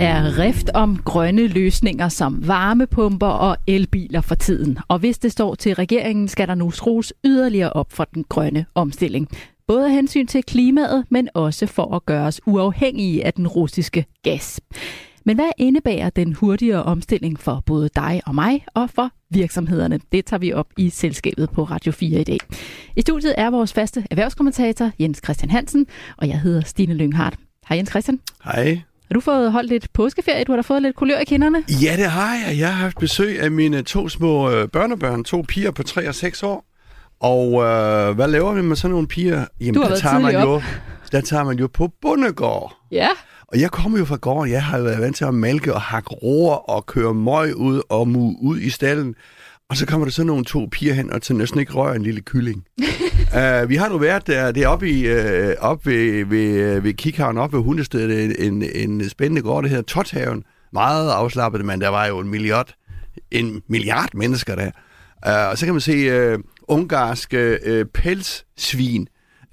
er rift om grønne løsninger som varmepumper og elbiler for tiden. Og hvis det står til regeringen, skal der nu skrues yderligere op for den grønne omstilling. Både af hensyn til klimaet, men også for at gøre os uafhængige af den russiske gas. Men hvad indebærer den hurtigere omstilling for både dig og mig og for virksomhederne? Det tager vi op i selskabet på Radio 4 i dag. I studiet er vores faste erhvervskommentator Jens Christian Hansen, og jeg hedder Stine Lynghardt. Hej Jens Christian. Hej. Har du fået holdt lidt påskeferie? Du har da fået lidt kulør i kinderne? Ja, det har jeg. Jeg har haft besøg af mine to små øh, børnebørn, to piger på 3 og 6 år. Og øh, hvad laver vi med sådan nogle piger? Jamen, du har der tager man tidligt jo, op. der tager man jo på bundegård. Ja. Og jeg kommer jo fra gården. Jeg har jo været vant til at malke og hakke roer og køre møg ud og mu ud i stallen. Og så kommer der så nogle to piger hen og til næsten ikke rører en lille kylling. uh, vi har nu været der, det er oppe, i, uh, oppe ved, ved, ved Kikhavn, oppe ved Hundestedet, en, en, en spændende gård, der hedder Tothaven. Meget afslappet, men der var jo en milliard, en milliard mennesker der. Uh, og så kan man se uh, ungarske uh, pelssvin.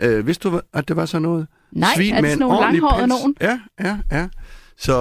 Uh, vidste du, at det var sådan noget? Nej, Svin er det sådan nogle langhårede nogen? Ja, ja, ja. Så,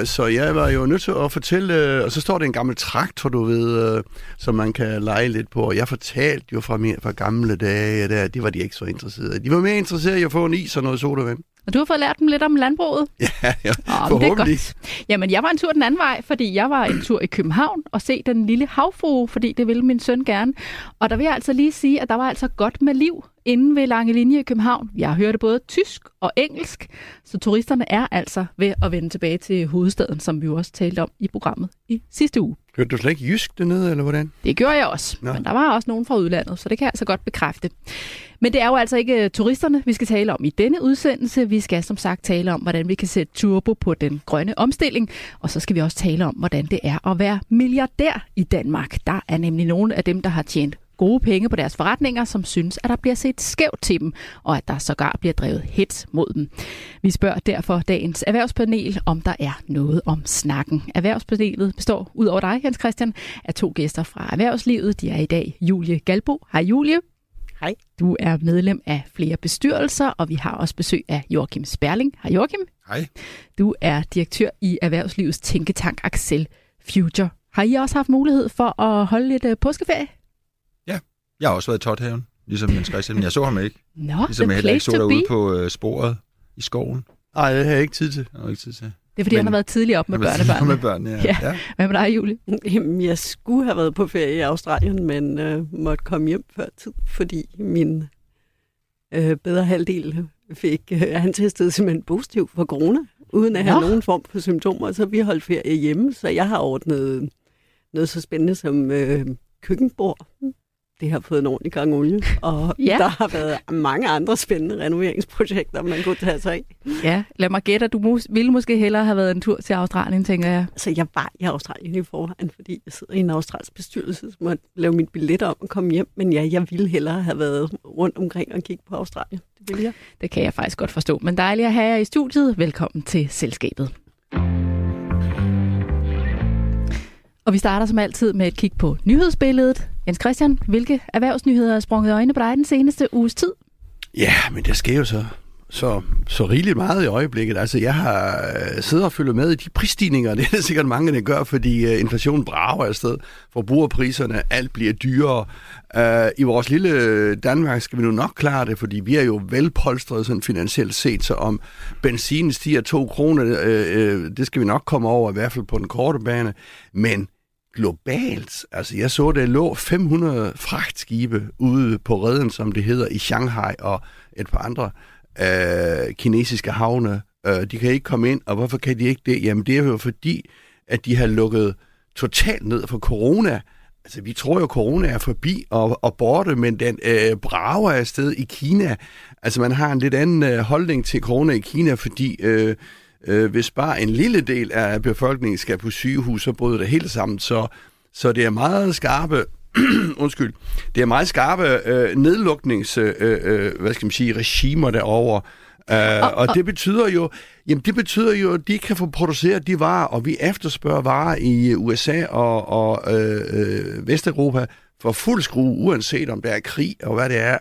øh, så jeg var jo nødt til at fortælle, øh, og så står der en gammel traktor, du ved, øh, som man kan lege lidt på. Og jeg fortalte jo fra, min, fra gamle dage, der, det var de ikke så interesserede. De var mere interesserede i at få en is og noget sodavand. Og du har fået lært dem lidt om landbruget? Ja, ja, Åh, men det er forhåbentlig. godt. Jamen, jeg var en tur den anden vej, fordi jeg var en tur i København og se den lille havfrue, fordi det ville min søn gerne. Og der vil jeg altså lige sige, at der var altså godt med liv inde ved Lange Linje i København. Jeg hørte både tysk og engelsk, så turisterne er altså ved at vende tilbage til hovedstaden, som vi jo også talte om i programmet i sidste uge. Hørte du slet ikke jysk dernede, eller hvordan? Det gjorde jeg også, Nå. men der var også nogen fra udlandet, så det kan jeg altså godt bekræfte. Men det er jo altså ikke øh, turisterne, vi skal tale om i denne udsendelse. Vi skal som sagt tale om, hvordan vi kan sætte turbo på den grønne omstilling, og så skal vi også tale om, hvordan det er at være milliardær i Danmark. Der er nemlig nogle af dem, der har tjent gode penge på deres forretninger, som synes, at der bliver set skævt til dem, og at der sågar bliver drevet hits mod dem. Vi spørger derfor dagens erhvervspanel, om der er noget om snakken. Erhvervspanelet består, ud over dig, Jens Christian, af to gæster fra erhvervslivet. De er i dag Julie Galbo. Hej Julie. Hej. Du er medlem af flere bestyrelser, og vi har også besøg af Joachim Sperling. Hej Joachim. Hej. Du er direktør i Erhvervslivets tænketank Axel Future. Har I også haft mulighed for at holde lidt øh, påskeferie? Jeg har også været i Tothaven, ligesom Jens Christian, men jeg så ham ikke. Nå, Ligesom the jeg heller ikke place så to derude be. på øh, sporet i skoven. Nej, det har jeg ikke tid til. Jeg har ikke tid til. Det er fordi, Men- han har været tidligere op med børnebørnene. med børn, ja. Ja. ja. Hvad med dig, Julie? Jamen, jeg skulle have været på ferie i Australien, men øh, måtte komme hjem før tid, fordi min øh, bedre halvdel fik, øh, han testede simpelthen positiv for corona, uden at have Nå. nogen form for symptomer, så vi holdt ferie hjemme, så jeg har ordnet noget så spændende som øh, køkkenbord. Det har fået en ordentlig gang olie, og Ja. der har været mange andre spændende renoveringsprojekter, man kunne tage sig af. Ja, lad mig gætte, du mus- ville måske hellere have været en tur til Australien, tænker jeg. Altså, jeg var i Australien i forvejen, fordi jeg sidder i en australsk bestyrelse, som måtte lave mit billet om at komme hjem. Men ja, jeg ville hellere have været rundt omkring og kigge på Australien. Det ville jeg. Det kan jeg faktisk godt forstå. Men dejligt at have jer i studiet. Velkommen til selskabet. Og vi starter som altid med et kig på nyhedsbilledet. Jens Christian, hvilke erhvervsnyheder er sprunget i øjnene på dig den seneste uges tid? Ja, men det sker jo så, så, så rigeligt meget i øjeblikket. Altså, jeg har øh, siddet og følget med i de prisstigninger. Det er der sikkert mange, der gør, fordi øh, inflationen brager afsted. Forbrugerpriserne, alt bliver dyrere. Øh, I vores lille øh, Danmark skal vi nu nok klare det, fordi vi er jo velpolstret sådan finansielt set, så om benzinen stiger 2 kroner, øh, øh, det skal vi nok komme over, i hvert fald på den korte bane. Men globalt. Altså, jeg så, der lå 500 fragtskibe ude på redden, som det hedder, i Shanghai og et par andre øh, kinesiske havne. Øh, de kan ikke komme ind, og hvorfor kan de ikke det? Jamen, det er jo fordi, at de har lukket totalt ned for corona. Altså, vi tror jo, corona er forbi og, og borte, men den øh, brager afsted i Kina. Altså, man har en lidt anden øh, holdning til corona i Kina, fordi øh, øh, hvis bare en lille del af befolkningen skal på sygehus, så bryder det helt sammen. Så, så det er meget skarpe, undskyld, det er meget skarpe øh, nedluknings, øh, øh, hvad skal man sige, regimer derovre. Uh, og, og det betyder jo, jamen det betyder jo, at de kan få produceret de varer, og vi efterspørger varer i USA og, og øh, øh, Vesteuropa for fuld skrue, uanset om der er krig og hvad det er.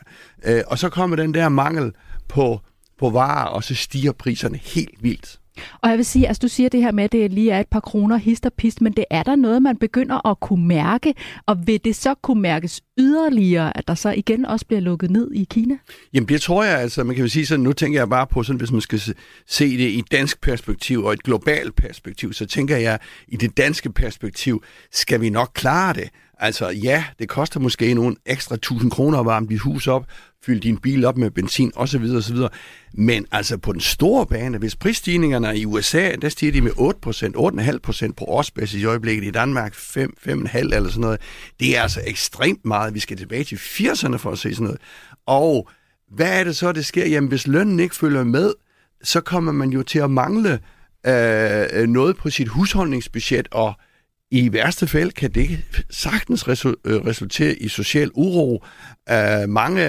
Uh, og så kommer den der mangel på, på varer, og så stiger priserne helt vildt. Og jeg vil sige, altså du siger det her med, at det lige er et par kroner hist og pist, men det er der noget, man begynder at kunne mærke, og vil det så kunne mærkes yderligere, at der så igen også bliver lukket ned i Kina? Jamen det tror jeg altså, man kan vel sige sådan, nu tænker jeg bare på sådan, hvis man skal se det i dansk perspektiv og et globalt perspektiv, så tænker jeg, i det danske perspektiv, skal vi nok klare det. Altså ja, det koster måske nogle ekstra tusind kroner at varme dit hus op, fylde din bil op med benzin osv. osv. Men altså på den store bane, hvis prisstigningerne i USA, der stiger de med 8%, 8,5% på årsbasis i øjeblikket, i Danmark 5, 5,5 eller sådan noget. Det er altså ekstremt meget. Vi skal tilbage til 80'erne for at se sådan noget. Og hvad er det så, det sker? Jamen hvis lønnen ikke følger med, så kommer man jo til at mangle øh, øh noget på sit husholdningsbudget, og i værste fald kan det sagtens øh, resultere i social uro. Uh, mange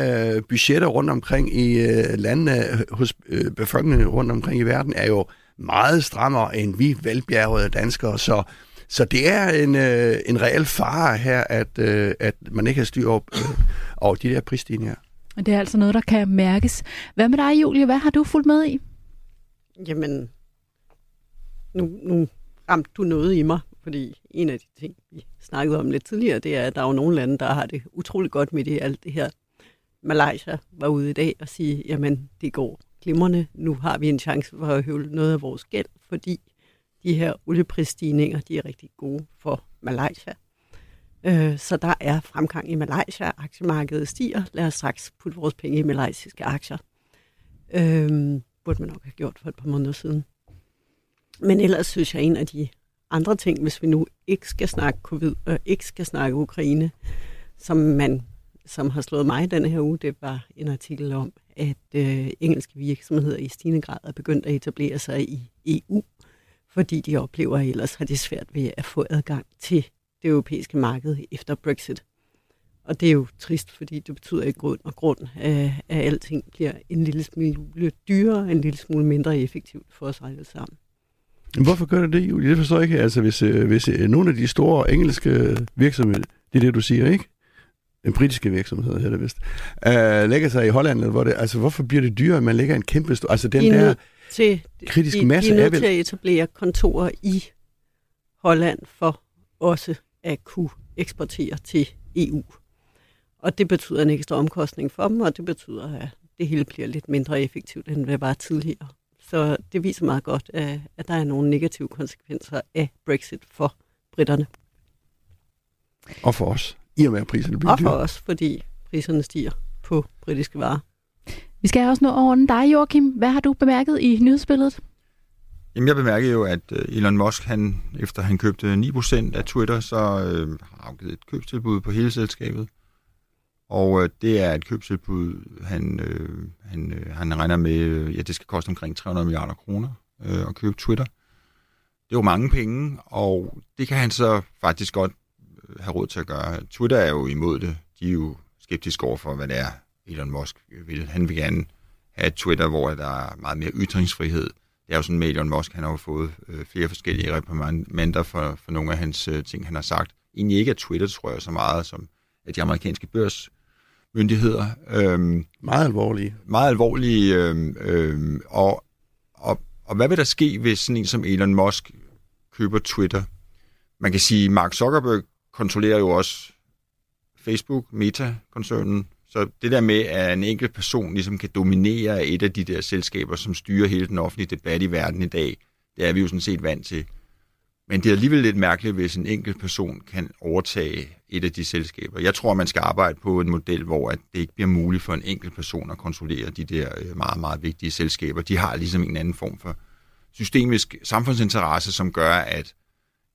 budgetter rundt omkring i landene hos befolkningen rundt omkring i verden er jo meget strammere end vi velbjergede danskere, så så det er en, en reel fare her, at, at man ikke har styr op over de der prisstigninger. Og det er altså noget, der kan mærkes. Hvad med dig, Julie? Hvad har du fulgt med i? Jamen, nu, nu ramte du noget i mig, fordi en af de ting, vi snakkede om lidt tidligere, det er, at der er jo nogle lande, der har det utrolig godt med det alt det her. Malaysia var ude i dag og sige, jamen det går glimrende, nu har vi en chance for at høvle noget af vores gæld, fordi de her olieprisstigninger, de er rigtig gode for Malaysia. Øh, så der er fremgang i Malaysia, aktiemarkedet stiger, lad os straks putte vores penge i malaysiske aktier. Øh, burde man nok have gjort for et par måneder siden. Men ellers synes jeg, en af de andre ting, hvis vi nu ikke skal snakke covid og ikke skal snakke Ukraine, som man som har slået mig denne her uge, det var en artikel om, at øh, engelske virksomheder i stigende grad er begyndt at etablere sig i EU, fordi de oplever, at ellers har de svært ved at få adgang til det europæiske marked efter Brexit. Og det er jo trist, fordi det betyder i grund og grund, at, alting bliver en lille smule dyrere, en lille smule mindre effektivt for os alle sammen. Hvorfor gør det det, Julie? Det forstår jeg ikke. Altså, hvis, øh, hvis øh, nogle af de store engelske virksomheder, det er det, du siger, ikke? Den britiske virksomhed, hedder det vist, uh, lægger sig i Holland, hvor det, altså, hvorfor bliver det dyrere, at man lægger en kæmpe stor... Altså, den de der til, kritiske de, masse de er vel... til at etablere kontorer i Holland for også at kunne eksportere til EU. Og det betyder en ekstra omkostning for dem, og det betyder, at det hele bliver lidt mindre effektivt, end det var tidligere. Så det viser meget godt, at der er nogle negative konsekvenser af Brexit for britterne. Og for os, i og med at priserne bliver Og for os, fordi priserne stiger på britiske varer. Vi skal også nå over den dig, Joachim. Hvad har du bemærket i nyhedsbilledet? Jamen, jeg bemærkede jo, at øh, Elon Musk, han, efter han købte 9% af Twitter, så øh, har afgivet et købstilbud på hele selskabet. Og øh, det er et købstilbud, han, øh, han, øh, han regner med, øh, ja, det skal koste omkring 300 milliarder kroner øh, at købe Twitter. Det er jo mange penge, og det kan han så faktisk godt øh, have råd til at gøre. Twitter er jo imod det. De er jo skeptiske over for, hvad det er, Elon Musk vil. Han vil gerne have et Twitter, hvor der er meget mere ytringsfrihed. Det er jo sådan med Elon Musk, han har jo fået øh, flere forskellige reprimander for, for nogle af hans øh, ting, han har sagt. Egentlig ikke af Twitter, tror jeg, så meget som at de amerikanske børs myndigheder. Øhm, meget alvorlige. Meget alvorlige. Øhm, øhm, og, og, og hvad vil der ske, hvis sådan en som Elon Musk køber Twitter? Man kan sige, at Mark Zuckerberg kontrollerer jo også Facebook, Meta-koncernen. Så det der med, at en enkelt person ligesom kan dominere et af de der selskaber, som styrer hele den offentlige debat i verden i dag, det er vi jo sådan set vant til. Men det er alligevel lidt mærkeligt, hvis en enkelt person kan overtage et af de selskaber. Jeg tror, man skal arbejde på en model, hvor at det ikke bliver muligt for en enkelt person at kontrollere de der øh, meget, meget vigtige selskaber. De har ligesom en anden form for systemisk samfundsinteresse, som gør, at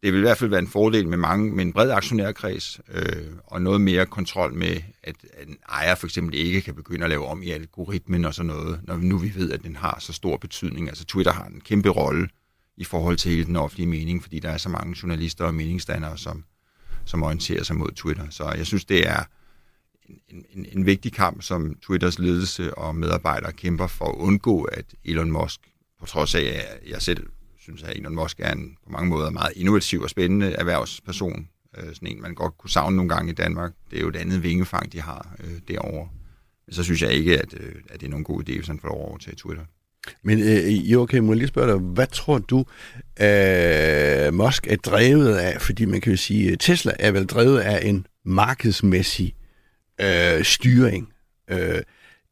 det vil i hvert fald være en fordel med, mange, med en bred aktionærkreds, øh, og noget mere kontrol med, at, at en ejer for eksempel ikke kan begynde at lave om i algoritmen og sådan noget, når nu vi ved, at den har så stor betydning. Altså Twitter har en kæmpe rolle i forhold til hele den offentlige mening, fordi der er så mange journalister og meningsdannere, som, som orienterer sig mod Twitter. Så jeg synes, det er en, en, en vigtig kamp, som Twitters ledelse og medarbejdere kæmper for at undgå, at Elon Musk, på trods af, at jeg selv synes, at Elon Musk er en på mange måder meget innovativ og spændende erhvervsperson, øh, sådan en, man godt kunne savne nogle gange i Danmark. Det er jo et andet vingefang, de har øh, derovre. Men så synes jeg ikke, at, øh, at det er nogen god idé, hvis han får lov over til Twitter. Men øh, Joachim, må jeg lige spørge dig, hvad tror du, øh, Musk er drevet af? Fordi man kan jo sige, at Tesla er vel drevet af en markedsmæssig øh, styring. Øh,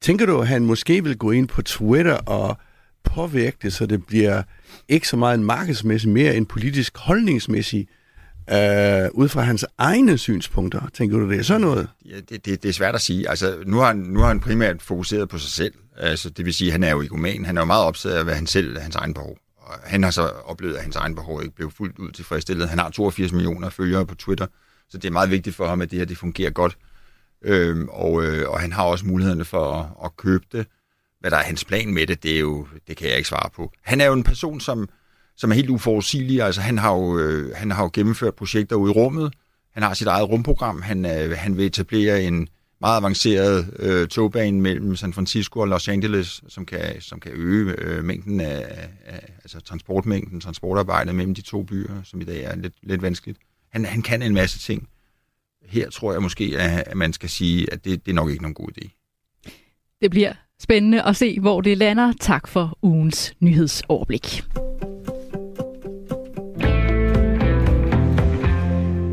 tænker du, at han måske vil gå ind på Twitter og påvirke det, så det bliver ikke så meget en markedsmæssig, mere en politisk holdningsmæssig øh, øh, ud fra hans egne synspunkter. Tænker du, det er sådan noget? Ja, det, det, det er svært at sige. Altså, nu har, han, nu har han primært fokuseret på sig selv. Altså, det vil sige, at han er jo egoman. Han er jo meget optaget af, hvad han selv hans egen behov. Og han har så oplevet, at hans egen behov ikke blev fuldt ud tilfredsstillet. Han har 82 millioner følgere på Twitter, så det er meget vigtigt for ham, at det her det fungerer godt. Øhm, og, øh, og han har også mulighederne for at, at købe det. Hvad der er hans plan med det, det, er jo, det kan jeg ikke svare på. Han er jo en person, som, som er helt uforudsigelige. Altså, han har, jo, øh, han har jo gennemført projekter ude i rummet. Han har sit eget rumprogram. Han, øh, han vil etablere en meget avanceret øh, togbane mellem San Francisco og Los Angeles, som kan, som kan øge øh, mængden af, af altså transportmængden, transportarbejdet mellem de to byer, som i dag er lidt, lidt vanskeligt. Han, han kan en masse ting. Her tror jeg måske, at man skal sige, at det, det er nok ikke nogen god idé. Det bliver spændende at se, hvor det lander. Tak for ugens nyhedsoverblik.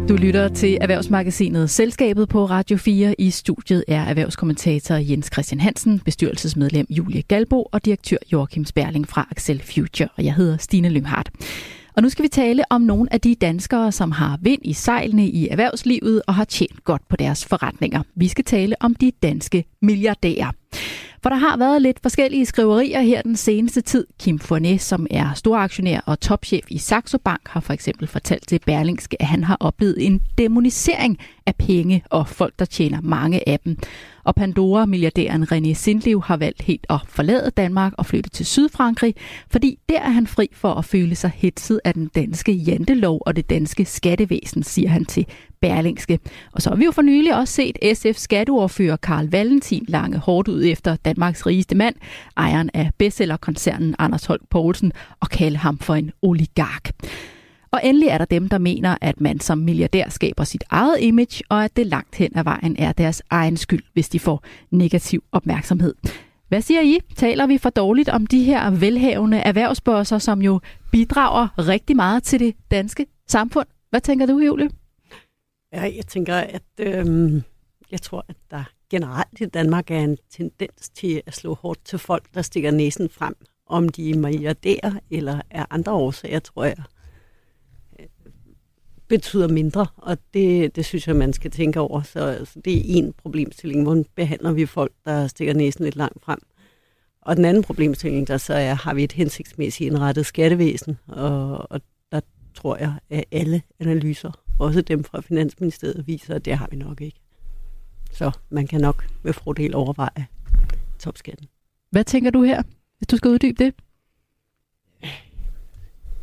Du lytter til Erhvervsmagasinet Selskabet på Radio 4. I studiet er erhvervskommentator Jens Christian Hansen, bestyrelsesmedlem Julie Galbo og direktør Joachim Sperling fra Axel Future. Og jeg hedder Stine Lynghardt. Og nu skal vi tale om nogle af de danskere, som har vind i sejlene i erhvervslivet og har tjent godt på deres forretninger. Vi skal tale om de danske milliardærer. For der har været lidt forskellige skriverier her den seneste tid. Kim Fournet, som er storaktionær og topchef i Saxo Bank, har for eksempel fortalt til Berlingske, at han har oplevet en demonisering af penge og folk, der tjener mange af dem. Og Pandora-milliardæren René Sindlev har valgt helt at forlade Danmark og flytte til Sydfrankrig, fordi der er han fri for at føle sig hetset af den danske jantelov og det danske skattevæsen, siger han til Berlingske. Og så har vi jo for nylig også set SF skatteordfører Karl Valentin lange hårdt ud efter Danmarks rigeste mand, ejeren af bestsellerkoncernen Anders Holk Poulsen, og kalde ham for en oligark. Og endelig er der dem, der mener, at man som milliardær skaber sit eget image, og at det langt hen ad vejen er deres egen skyld, hvis de får negativ opmærksomhed. Hvad siger I? Taler vi for dårligt om de her velhavende erhvervsbosser, som jo bidrager rigtig meget til det danske samfund? Hvad tænker du, Julie? Ja, jeg tænker, at øh, jeg tror, at der generelt i Danmark er en tendens til at slå hårdt til folk, der stikker næsen frem. Om de er milliardærer eller er andre årsager, tror jeg, betyder mindre, og det, det synes jeg, man skal tænke over. Så altså, det er en problemstilling, hvor behandler vi folk, der stikker næsen lidt langt frem. Og den anden problemstilling, der så er, har vi et hensigtsmæssigt indrettet skattevæsen, og, og der tror jeg, at alle analyser, også dem fra Finansministeriet, viser, at det har vi nok ikke. Så man kan nok med fordel overveje topskatten. Hvad tænker du her, hvis du skal uddybe det?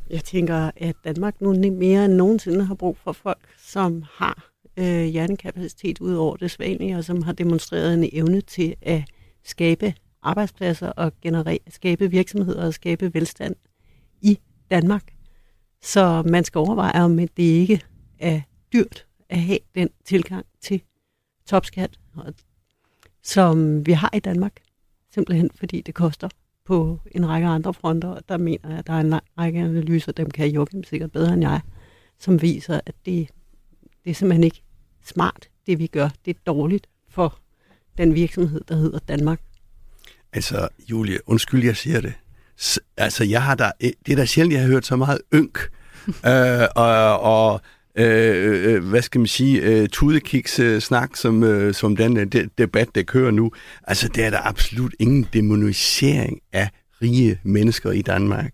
Jeg tænker, at Danmark nu mere end nogensinde har brug for folk, som har øh, hjernekapacitet ud over det svanlige, og som har demonstreret en evne til at skabe arbejdspladser og generere, skabe virksomheder og skabe velstand i Danmark. Så man skal overveje, om det ikke er dyrt at have den tilgang til topskat, som vi har i Danmark. Simpelthen fordi det koster på en række andre fronter, og der mener jeg, at der er en lang række analyser, dem kan Joachim sikkert bedre end jeg, som viser, at det, det er simpelthen ikke smart, det vi gør. Det er dårligt for den virksomhed, der hedder Danmark. Altså, Julie, undskyld, jeg siger det. S- altså, jeg har da, det er da sjældent, jeg har hørt så meget ynk. øh, og, og øh, øh, hvad skal man sige, øh, tudekiks øh, snak, som, øh, som den øh, de, debat, der kører nu. Altså, der er der absolut ingen demonisering af rige mennesker i Danmark.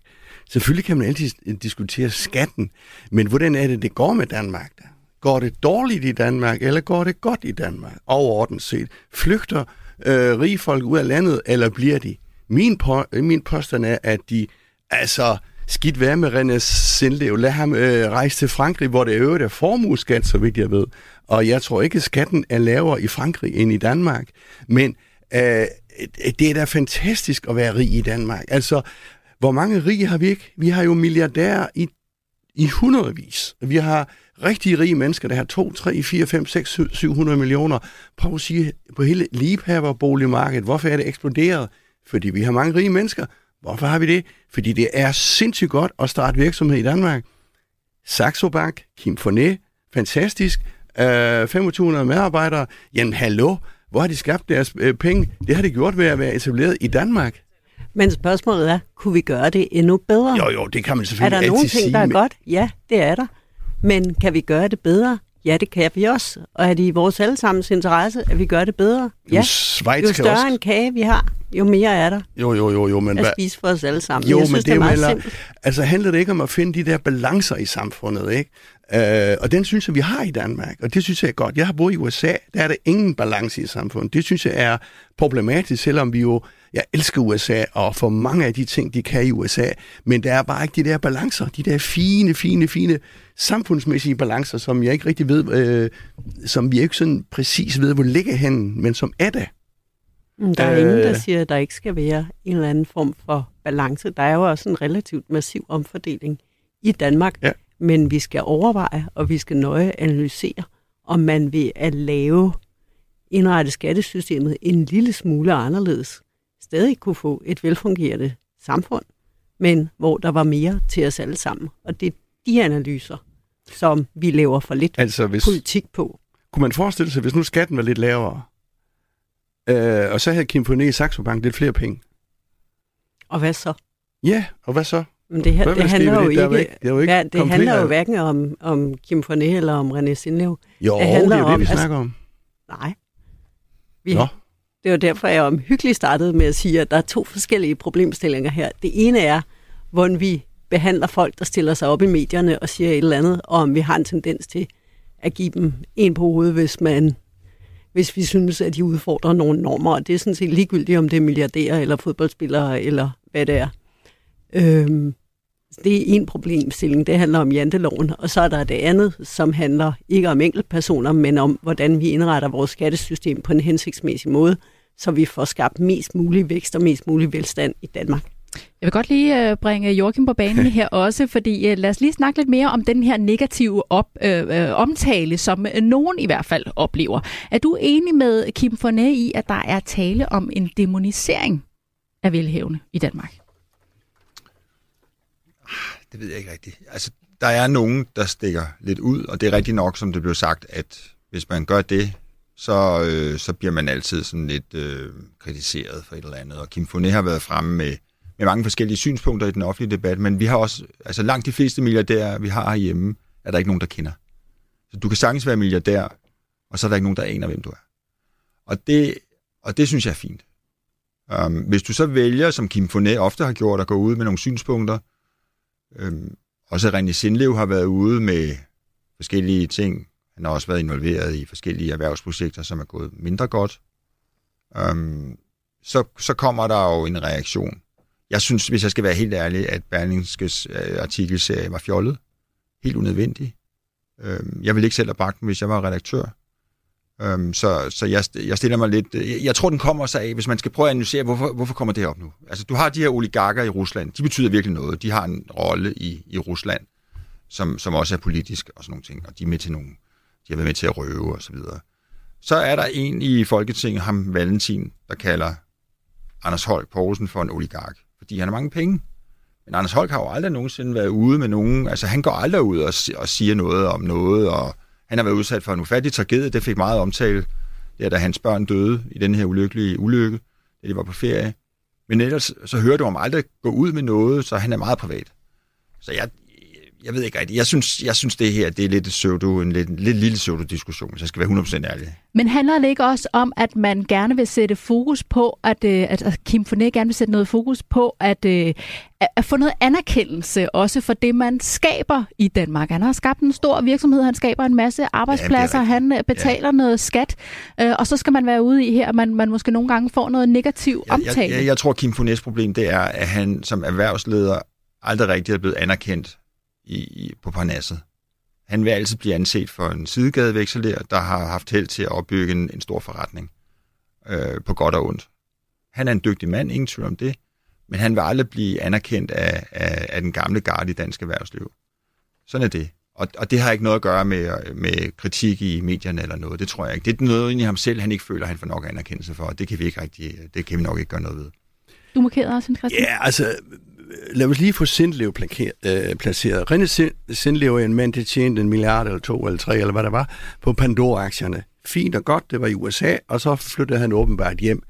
Selvfølgelig kan man altid diskutere skatten, men hvordan er det, det går med Danmark der? Går det dårligt i Danmark, eller går det godt i Danmark, overordnet set? Flygter øh, rige folk ud af landet, eller bliver de? Min, på, min påstand er, at de altså skidt være med René Sindlev. Lad ham øh, rejse til Frankrig, hvor det øvrigt er formueskat, så vidt jeg ved. Og jeg tror ikke, at skatten er lavere i Frankrig end i Danmark. Men øh, det er da fantastisk at være rig i Danmark. Altså, hvor mange rige har vi ikke? Vi har jo milliardærer i, i hundredvis. Vi har rigtig rige mennesker, der har 2, 3, 4, 5, 6, 700 millioner. Prøv at sige på hele liebhaverboligmarkedet, hvorfor er det eksploderet? Fordi vi har mange rige mennesker, Hvorfor har vi det? Fordi det er sindssygt godt at starte virksomhed i Danmark. Saxo Bank, Kim Fornet, fantastisk. Øh, 2500 medarbejdere. Jamen hallo, hvor har de skabt deres øh, penge? Det har de gjort ved at være etableret i Danmark. Men spørgsmålet er, kunne vi gøre det endnu bedre? Jo, jo, det kan man er selvfølgelig der nogle altid ting, sige. der er men- godt? Ja, det er der. Men kan vi gøre det bedre? Ja, det kan vi også. Og er det i vores allesammens interesse, at vi gør det bedre? Ja. Jo, Schweiz Jo større også... en kage vi har, jo mere er der Jo, jo, jo, jo, men at hvad... spise for os alle sammen. Jo, jeg men synes, det er jo meget heller, altså handler det ikke om at finde de der balancer i samfundet, ikke? Øh, og den synes jeg, vi har i Danmark, og det synes jeg er godt. Jeg har boet i USA, der er der ingen balance i samfundet. Det synes jeg er problematisk, selvom vi jo, jeg elsker USA, og for mange af de ting, de kan i USA, men der er bare ikke de der balancer, de der fine, fine, fine samfundsmæssige balancer, som jeg ikke rigtig ved, øh, som vi ikke sådan præcis ved, hvor ligger henne, men som er der. Mm, Der er ingen, der Øh. siger, at der ikke skal være en eller anden form for balance. Der er jo også en relativt massiv omfordeling i Danmark, Ja. Men vi skal overveje, og vi skal nøje analysere, om man ved at lave indrette skattesystemet en lille smule anderledes, stadig kunne få et velfungerende samfund, men hvor der var mere til os alle sammen. Og det er de analyser, som vi laver for lidt Altså, hvis, politik på. kunne man forestille sig, hvis nu skatten var lidt lavere, øh, og så havde Kim Forné i Saxo Bank lidt flere penge, Og hvad så? Ja, og hvad så? Men det, her, Hvad det ske handler jo det? Ikke, ikke- ikke hver- det handler jo hverken om, om Kim Fornet eller om René Sindlev. Jo, Det det, handler er jo det, om, vi altså- snakker om. Nej. Vi, Nå. Det var derfor, jeg omhyggeligt startede med at sige, at der er to forskellige problemstillinger her. Det ene er, hvordan vi behandler folk, der stiller sig op i medierne og siger et eller andet, og om vi har en tendens til at give dem en på hovedet, hvis man hvis vi synes, at de udfordrer nogle normer. Og det er sådan set ligegyldigt, om det er milliardærer eller fodboldspillere, eller hvad det er. Øhm, det er en problemstilling, det handler om janteloven, og så er der det andet, som handler ikke om enkeltpersoner, men om, hvordan vi indretter vores skattesystem på en hensigtsmæssig måde, så vi får skabt mest mulig vækst og mest mulig velstand i Danmark. Jeg vil godt lige øh, bringe Joachim på banen her også, fordi øh, lad os lige snakke lidt mere om den her negative op, øh, øh, omtale, som nogen i hvert fald oplever. Er du enig med Kim Fornet i, at der er tale om en demonisering af velhævende i Danmark? Ah, det ved jeg ikke rigtigt. Altså, der er nogen, der stikker lidt ud, og det er rigtigt nok, som det blev sagt, at hvis man gør det, så, øh, så bliver man altid sådan lidt øh, kritiseret for et eller andet. Og Kim Foné har været fremme med, med mange forskellige synspunkter i den offentlige debat, men vi har også, altså langt de fleste milliardærer, vi har herhjemme, er der ikke nogen, der kender. Så du kan sagtens være milliardær, og så er der ikke nogen, der aner, hvem du er. Og det, og det synes jeg er fint. Um, hvis du så vælger, som Kim Foné ofte har gjort, at gå ud med nogle synspunkter, Øhm, også René Sindlev har været ude med forskellige ting. Han har også været involveret i forskellige erhvervsprojekter, som er gået mindre godt. Øhm, så, så kommer der jo en reaktion. Jeg synes, hvis jeg skal være helt ærlig, at Berlingskes øh, artikelserie var fjollet. Helt unødvendig. Øhm, jeg ville ikke selv have bragt den, hvis jeg var redaktør. Øhm, så så jeg, jeg stiller mig lidt... Jeg, jeg tror, den kommer sig af, hvis man skal prøve at analysere, hvorfor, hvorfor kommer det op nu? Altså, du har de her oligarker i Rusland. De betyder virkelig noget. De har en rolle i, i Rusland, som, som også er politisk og sådan nogle ting. Og de er med til nogle... De har været med til at røve og så videre. Så er der en i Folketinget, ham Valentin, der kalder Anders Holk Poulsen for en oligark, fordi han har mange penge. Men Anders Holk har jo aldrig nogensinde været ude med nogen... Altså, han går aldrig ud og, og siger noget om noget, og han har været udsat for en ufattelig tragedie. Det fik meget omtale, ja, da hans børn døde i den her ulykkelige ulykke, da de var på ferie. Men ellers så hører du om aldrig gå ud med noget, så han er meget privat. Så jeg, jeg ved ikke rigtigt. Jeg synes, jeg synes det her det er lidt, pseudo, en lidt, lidt lille pseudo-diskussion, hvis jeg skal være 100% ærlig. Men handler det ikke også om, at man gerne vil sætte fokus på, at, øh, at at Kim Fornet gerne vil sætte noget fokus på, at, øh, at at få noget anerkendelse også for det, man skaber i Danmark? Han har skabt en stor virksomhed, han skaber en masse arbejdspladser, rigtigt. han øh, betaler noget skat, øh, og så skal man være ude i her, at man, man måske nogle gange får noget negativ omtale. jeg, jeg, jeg tror, Kim Fonets problem det er, at han som erhvervsleder aldrig rigtig er blevet anerkendt i, i, på Parnasset. Han vil altid blive anset for en sidegadevekselerer, der har haft held til at opbygge en, en stor forretning øh, på godt og ondt. Han er en dygtig mand, ingen tvivl om det, men han vil aldrig blive anerkendt af, af, af den gamle garde i dansk erhvervsliv. Sådan er det. Og, og det har ikke noget at gøre med, med kritik i medierne eller noget. Det tror jeg ikke. Det er noget i ham selv, han ikke føler, han får nok anerkendelse for. Og det kan vi ikke rigtig, det kan vi nok ikke gøre noget ved. du markerede også, Christian? Ja, altså, lad os lige få Sindlev øh, placeret. René Sindlev er en mand, der tjente en milliard eller to eller tre, eller hvad der var, på Pandora-aktierne. Fint og godt, det var i USA, og så flyttede han åbenbart hjem.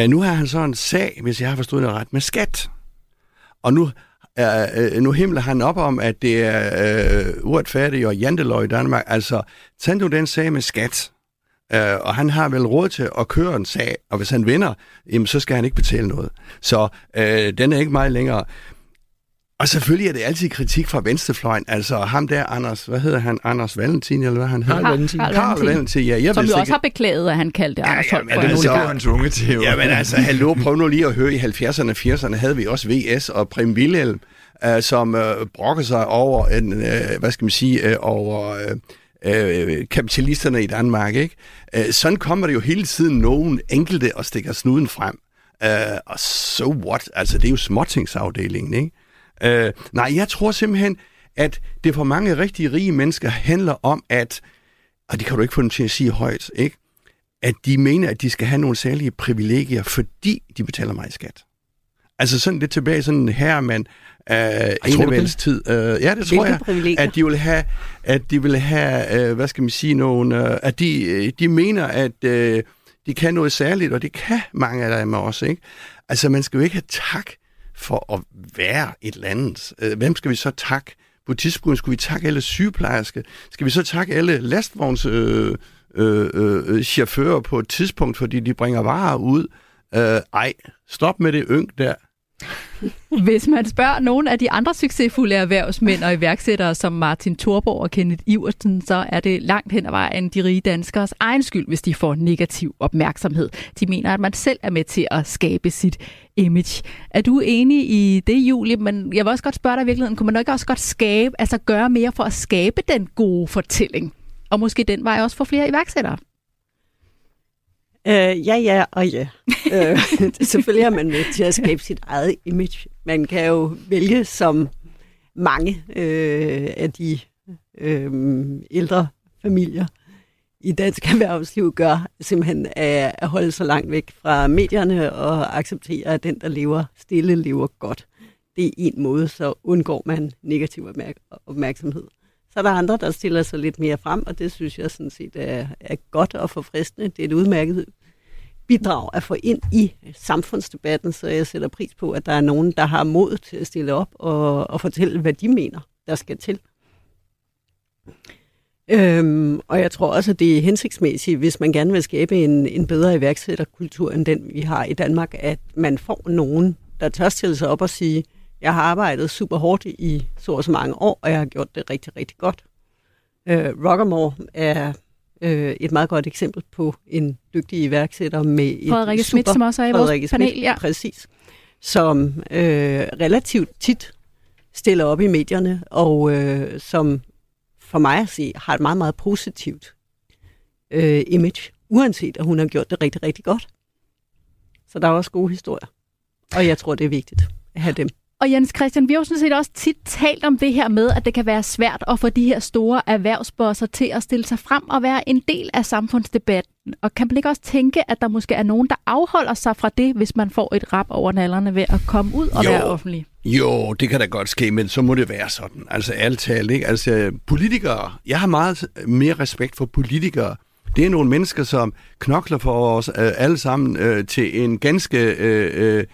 Uh, nu har han så en sag, hvis jeg har forstået det ret, med skat. Og nu, øh, nu himler han op om, at det er uh, uretfærdigt og janteløg i Danmark. Altså, tag nu den sag med skat. Uh, og han har vel råd til at køre en sag, og hvis han vinder, jamen, så skal han ikke betale noget. Så uh, den er ikke meget længere. Og selvfølgelig er det altid kritik fra venstrefløjen. Altså ham der, Anders, hvad hedder han? Anders Valentin, eller hvad han hedder? Karl Valentin. Karl Valentin, ja. Jeg Som jo ikke... også har beklaget, at han kaldte ja, Anders Holm ja, det er han tvunget til. Ja, men altså, hallo, prøv nu lige at høre, i 70'erne og 80'erne havde vi også VS og Prim Wilhelm, uh, som uh, brokker sig over, en, uh, hvad skal man sige, uh, over... Uh, Øh, øh, kapitalisterne i Danmark. Ikke? Øh, sådan kommer det jo hele tiden nogen enkelte og stikker snuden frem. Øh, og so what? Altså, det er jo småtingsafdelingen, ikke? Øh, nej, jeg tror simpelthen, at det for mange rigtig rige mennesker handler om, at, og det kan du ikke få dem til at sige højt, ikke? at de mener, at de skal have nogle særlige privilegier, fordi de betaler meget skat. Altså sådan lidt tilbage, sådan her, man øh, tid. Øh, ja, det tror jeg, at de vil have, at de vil have, øh, hvad skal man sige, nogle, øh, at de, øh, de mener, at øh, de kan noget særligt, og det kan mange af dem også, ikke? Altså, man skal jo ikke have tak for at være et land. Øh, hvem skal vi så takke? Tidspunkt skulle vi takke alle sygeplejersker. Skal vi så takke alle lastvogns øh, øh, øh, chauffører på et tidspunkt, fordi de bringer varer ud? Øh, ej, stop med det yng der. Hvis man spørger nogle af de andre succesfulde erhvervsmænd og iværksættere som Martin Thorborg og Kenneth Iversen, så er det langt hen ad vejen de rige danskers egen skyld, hvis de får negativ opmærksomhed. De mener, at man selv er med til at skabe sit image. Er du enig i det, Julie? Men jeg vil også godt spørge dig i virkeligheden, kunne man ikke også godt skabe, altså gøre mere for at skabe den gode fortælling? Og måske den vej også for flere iværksættere? Øh, ja, ja og ja. øh, selvfølgelig er man med til at skabe sit eget image. Man kan jo vælge som mange øh, af de øh, ældre familier i dansk erhvervsliv gør, simpelthen at, at holde sig langt væk fra medierne og acceptere, at den, der lever stille, lever godt. Det er en måde, så undgår man negativ opmærksomhed. Så er der andre, der stiller sig lidt mere frem, og det synes jeg sådan set er, er godt og forfriskende. Det er et udmærket bidrag at få ind i samfundsdebatten, så jeg sætter pris på, at der er nogen, der har mod til at stille op og, og fortælle, hvad de mener, der skal til. Øhm, og jeg tror også, at det er hensigtsmæssigt, hvis man gerne vil skabe en, en bedre iværksætterkultur end den, vi har i Danmark, at man får nogen, der tør stille sig op og sige, jeg har arbejdet super hårdt i så og så mange år, og jeg har gjort det rigtig, rigtig godt. Øh, Rockamore er øh, et meget godt eksempel på en dygtig iværksætter med et Frederikke super... Schmidt, som også er i vores panel, ja. Præcis. Som øh, relativt tit stiller op i medierne, og øh, som for mig at se har et meget, meget positivt øh, image, uanset at hun har gjort det rigtig, rigtig godt. Så der er også gode historier. Og jeg tror, det er vigtigt at have dem. Og Jens Christian, vi har jo sådan set også tit talt om det her med, at det kan være svært at få de her store erhvervsbosser til at stille sig frem og være en del af samfundsdebatten. Og kan man ikke også tænke, at der måske er nogen, der afholder sig fra det, hvis man får et rap over nallerne ved at komme ud og jo. være offentlig? Jo, det kan da godt ske, men så må det være sådan. Altså alt talt, ikke? Altså politikere, jeg har meget mere respekt for politikere, det er nogle mennesker, som knokler for os øh, alle sammen øh, til en ganske øh, øh,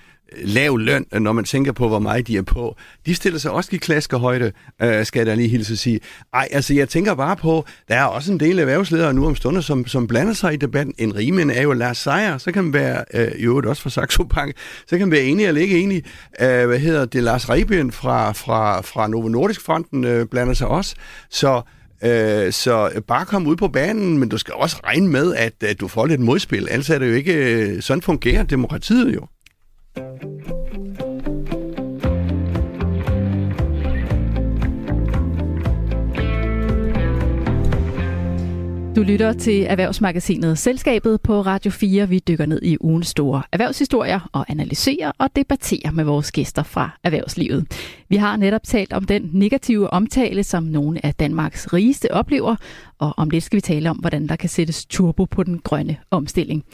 lav løn, når man tænker på, hvor meget de er på. De stiller sig også i klaskehøjde, øh, skal jeg lige hilse at sige. Ej, altså jeg tænker bare på, der er også en del erhvervsledere nu om stunder, som, som blander sig i debatten. En rimen er jo Lars Seier, så kan man være, øh, i øvrigt også fra Saxo Bank, så kan man være enig eller ikke enig. Øh, hvad hedder det, Lars Reben fra, fra, fra Novo Nordisk Fonden øh, blander sig også. Så Øh, så bare kom ud på banen, men du skal også regne med, at, at du får lidt modspil. Ellers er det jo ikke... Øh, sådan fungerer demokratiet jo. Du lytter til Erhvervsmagasinet Selskabet på Radio 4. Vi dykker ned i ugens store erhvervshistorier og analyserer og debatterer med vores gæster fra erhvervslivet. Vi har netop talt om den negative omtale, som nogle af Danmarks rigeste oplever, og om lidt skal vi tale om, hvordan der kan sættes turbo på den grønne omstilling.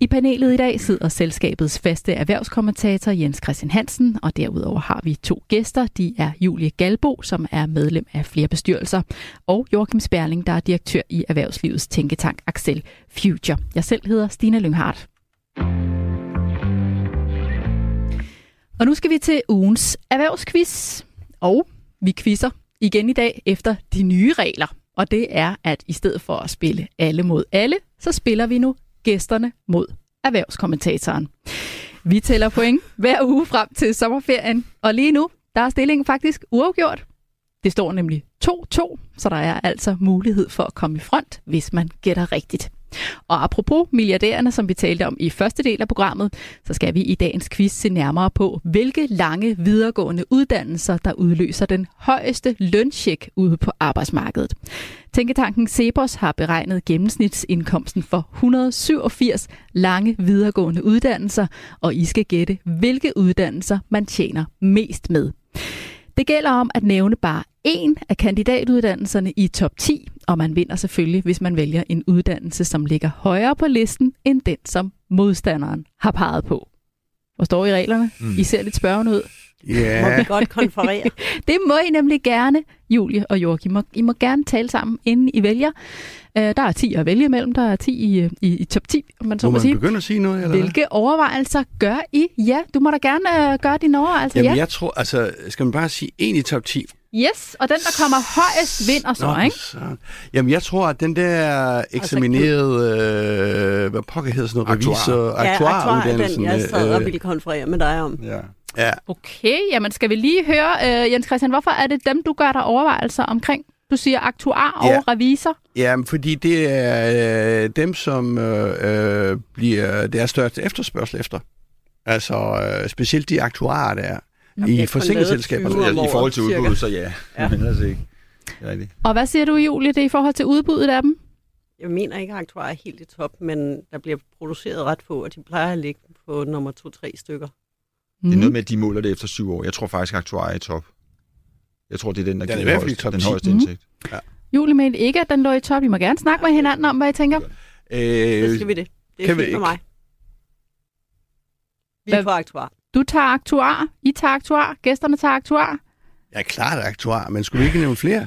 I panelet i dag sidder selskabets faste erhvervskommentator Jens Christian Hansen, og derudover har vi to gæster. De er Julie Galbo, som er medlem af flere bestyrelser, og Joachim Sperling, der er direktør i Erhvervslivets tænketank Axel Future. Jeg selv hedder Stina Lynghardt. Og nu skal vi til ugens erhvervsquiz, og vi quizzer igen i dag efter de nye regler. Og det er, at i stedet for at spille alle mod alle, så spiller vi nu gæsterne mod erhvervskommentatoren. Vi tæller point hver uge frem til sommerferien, og lige nu, der er stillingen faktisk uafgjort. Det står nemlig 2-2, så der er altså mulighed for at komme i front, hvis man gætter rigtigt. Og apropos milliardærerne, som vi talte om i første del af programmet, så skal vi i dagens quiz se nærmere på, hvilke lange videregående uddannelser, der udløser den højeste løncheck ude på arbejdsmarkedet. Tænketanken Cepos har beregnet gennemsnitsindkomsten for 187 lange videregående uddannelser, og I skal gætte, hvilke uddannelser man tjener mest med. Det gælder om at nævne bare en af kandidatuddannelserne i top 10, og man vinder selvfølgelig, hvis man vælger en uddannelse, som ligger højere på listen end den, som modstanderen har peget på. Hvor står I reglerne? Mm. I ser lidt spørgende ud. Ja. Må vi godt konferere? Det må I nemlig gerne, Julie og Joachim. I må, I må gerne tale sammen, inden I vælger. Uh, der er 10 at vælge imellem. Der er 10 i, i, i top 10, om man så Må må man sige. begynde at sige noget? Eller hvad? Hvilke overvejelser gør I? Ja, du må da gerne uh, gøre dine overvejelser. Jamen, ja. jeg tror, altså, skal man bare sige en i top 10? Yes, og den, der kommer højest, vinder så, Nå, ikke? så. Jamen, jeg tror, at den der eksaminerede, øh, hvad pokker hedder sådan noget, Aktuar. revisor, ja, aktuar aktuaruddannelsen. den, jeg sad og øh, ville konferere med dig om. Ja. ja, Okay, jamen skal vi lige høre, uh, Jens Christian, hvorfor er det dem, du gør dig overvejelser omkring? Du siger aktuar og Ja. revisor. ja, fordi det er øh, dem, som øh, øh, bliver, det er størst efterspørgsel efter. Altså, øh, specielt de aktuarer, der er i jeg forsikringsselskaberne. kun lavet 20 Altså, I forhold til udbuddet, så ja. Ja. Men altså ikke. Er rigtigt. Og hvad siger du, Julie, det er i forhold til udbuddet af dem? Jeg mener ikke, at aktuar er helt i top, men der bliver produceret ret få, og de plejer at ligge på nummer 2-3 stykker. Mm. Det er noget med, at de måler det efter syv år. Jeg tror faktisk, at aktuar er i top. Jeg tror, det er den, der Den er giver højst, top den 10. højeste Mhm. indsigt. Julie mente ikke, at den lå i top. I må gerne snakke med hinanden om, hvad I tænker. Så Øh, skal vi det. Det er kan vi fint ikke? mig. Vi er på aktuar. Du tager aktuar, I tager aktuar, gæsterne tager aktuar. jeg er klart aktuar, men skulle vi ikke nævne flere?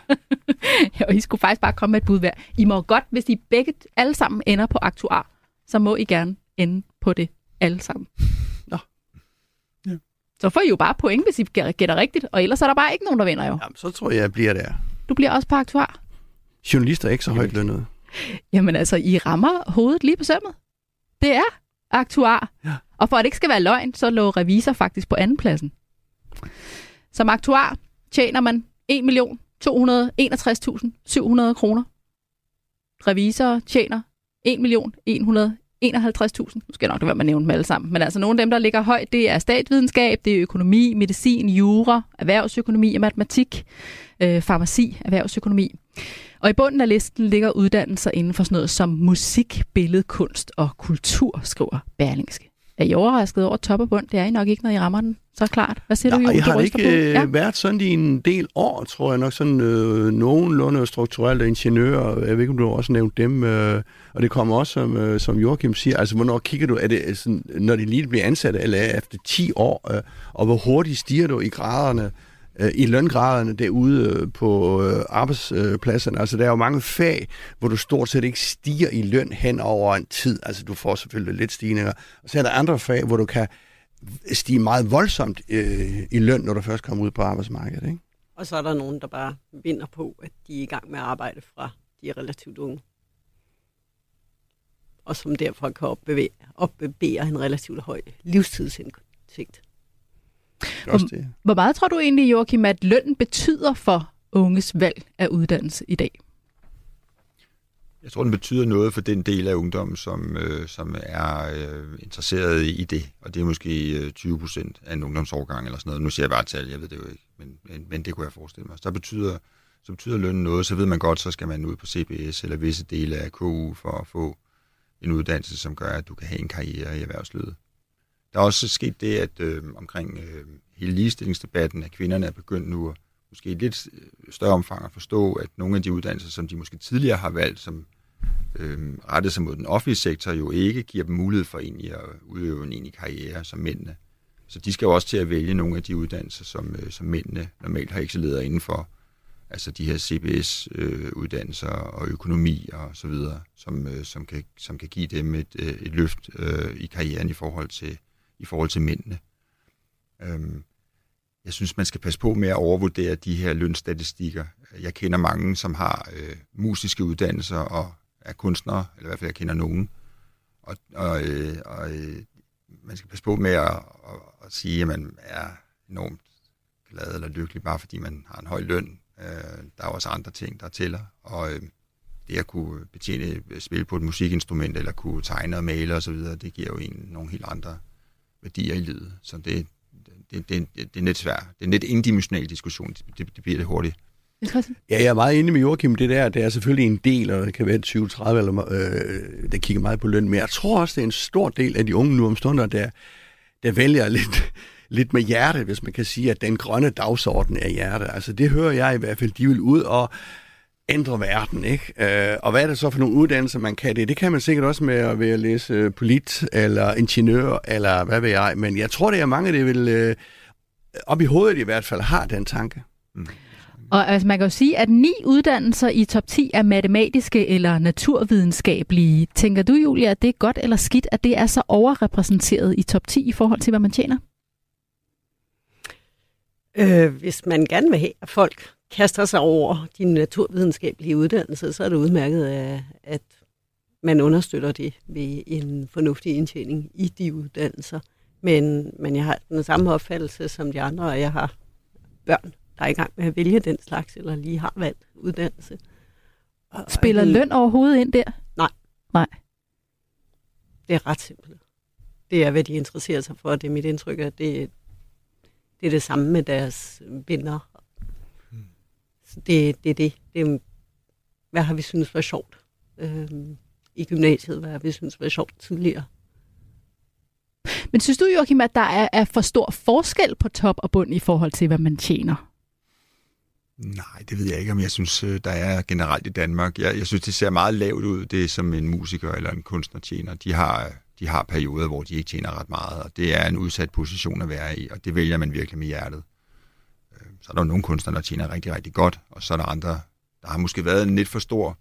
Og I skulle faktisk bare komme med et bud hver. I må godt, hvis I begge alle sammen ender på aktuar, så må I gerne ende på det alle sammen. Så får I jo bare point, hvis I gæ- gætter rigtigt, og ellers er der bare ikke nogen, der vinder jo. Jamen, så tror jeg, jeg bliver der. Du bliver også på aktuar. Journalister er ikke så højt lønnet. Jamen altså, I rammer hovedet lige på sømmet. Det er aktuar. Ja. Og for at det ikke skal være løgn, så lå revisor faktisk på andenpladsen. Som aktuar tjener man 1.261.700 kroner. Revisor tjener 1.151.000. Nu skal jeg nok lade være med at nævne dem alle sammen. Men altså nogle af dem, der ligger højt, det er statsvidenskab, det er økonomi, medicin, jura, erhvervsøkonomi og matematik, øh, farmaci, erhvervsøkonomi. Og i bunden af listen ligger uddannelser inden for sådan noget som musik, billedkunst og kultur, skriver Berlingske. Er I overrasket over top og bund? Det er I nok ikke, når I rammer den. Så klart. Hvad siger du, Nej, Julie? jeg har Du ikke på. øh, Ja. været sådan i en del år, tror jeg nok, sådan øh, nogenlunde strukturelt og ingeniører, jeg ved ikke, om du også nævnt dem, øh, og det kommer også, som, øh, som Joachim siger, altså hvornår kigger du, er det øh, sådan, når de lige bliver ansat, eller er efter 10 år, øh, og hvor hurtigt stiger du i graderne, øh, i løngraderne derude øh, på øh, arbejdspladserne. Altså, der er jo mange fag, hvor du stort set ikke stiger i løn hen over en tid. Altså, du får selvfølgelig lidt stigninger. Og så er der andre fag, hvor du kan stige meget voldsomt øh, i løn, når du først kommer ud på arbejdsmarkedet. Ikke? Og så er der nogen, der bare vinder på, at de er i gang med at arbejde fra de er relativt unge. Og som derfor kan opbevæge, opbevæge en relativt høj også det. Hvor meget tror du egentlig, Joachim, at lønnen betyder for unges valg af uddannelse i dag? Jeg tror, den betyder noget for den del af ungdommen, som, øh, som er øh, interesseret i det. Og det er måske øh, 20 procent af en ungdomsårgang eller sådan noget. Nu siger jeg bare tal, jeg ved det jo ikke, men, men, men det kunne jeg forestille mig. Så der betyder, så betyder lønnen noget, så ved man godt, så skal man ud på CBS eller visse dele af KU for at få en uddannelse, som gør, at du kan have en karriere i erhvervslivet. Der er også sket det, at øh, omkring øh, hele ligestillingsdebatten, at kvinderne er begyndt nu at måske i lidt øh, større omfang at forstå, at nogle af de uddannelser, som de måske tidligere har valgt, som øh, rettet sig mod den offentlige sektor, jo ikke giver dem mulighed for egentlig at udøve en egentlig karriere som mændene. Så de skal jo også til at vælge nogle af de uddannelser, som, øh, som mændene normalt har excelleret indenfor. Altså de her CBS-uddannelser øh, og økonomi og så videre, som, øh, som, kan, som kan give dem et, øh, et løft øh, i karrieren i forhold til, i forhold til mændene. Øhm, jeg synes, man skal passe på med at overvurdere de her lønstatistikker. Jeg kender mange, som har øh, musiske uddannelser og er kunstnere, eller i hvert fald jeg kender nogen. Og, og, øh, og øh, man skal passe på med at, at, at sige, at man er enormt glad eller lykkelig, bare fordi man har en høj løn. Øh, der er også andre ting, der tæller. Og øh, det at kunne betjene, øh, spille på et musikinstrument, eller kunne tegne og male osv., det giver jo en nogle helt andre værdier i livet. Så det, det, det, det, det er lidt svært. Det er en lidt indimensional diskussion. Det, det, det bliver det hurtigt. Ja, jeg er meget enig med Joachim. Det der, det er selvfølgelig en del, og det kan være 20-30, eller, øh, der kigger meget på løn. Men jeg tror også, det er en stor del af de unge nu om stunder, der, der vælger lidt, lidt med hjerte, hvis man kan sige, at den grønne dagsorden er hjerte. Altså det hører jeg i hvert fald, de vil ud og ændre verden, ikke? Øh, og hvad er det så for nogle uddannelser, man kan det? Det kan man sikkert også med at, ved at læse øh, polit, eller ingeniør, eller hvad ved jeg. Men jeg tror, det er mange, der vil, øh, op i hovedet i hvert fald, har den tanke. Mm. Og altså, man kan jo sige, at ni uddannelser i top 10 er matematiske eller naturvidenskabelige. Tænker du, Julia, at det er godt eller skidt, at det er så overrepræsenteret i top 10 i forhold til, hvad man tjener? Øh, hvis man gerne vil have, at folk kaster sig over de naturvidenskabelige uddannelser, så er det udmærket, af, at man understøtter det ved en fornuftig indtjening i de uddannelser. Men, men jeg har den samme opfattelse som de andre, og jeg har børn, der er i gang med at vælge den slags, eller lige har valgt uddannelse. Og, Spiller løn overhovedet ind der? Nej. Nej. Det er ret simpelt. Det er, hvad de interesserer sig for. Det er mit indtryk, at det, det er det samme med deres venner. Hmm. Så det, det er det. det er, hvad har vi synes var sjovt øhm, i gymnasiet? Hvad har vi synes var sjovt tidligere? Men synes du, Joachim, at der er, er for stor forskel på top og bund i forhold til, hvad man tjener? Nej, det ved jeg ikke, om jeg synes, øh, der er generelt i Danmark. Jeg, jeg synes, det ser meget lavt ud, det som en musiker eller en kunstner tjener. De har, de har perioder, hvor de ikke tjener ret meget, og det er en udsat position at være i, og det vælger man virkelig med hjertet. Øh, så er der jo nogle kunstnere, der tjener rigtig, rigtig godt, og så er der andre, der har måske været en lidt for stor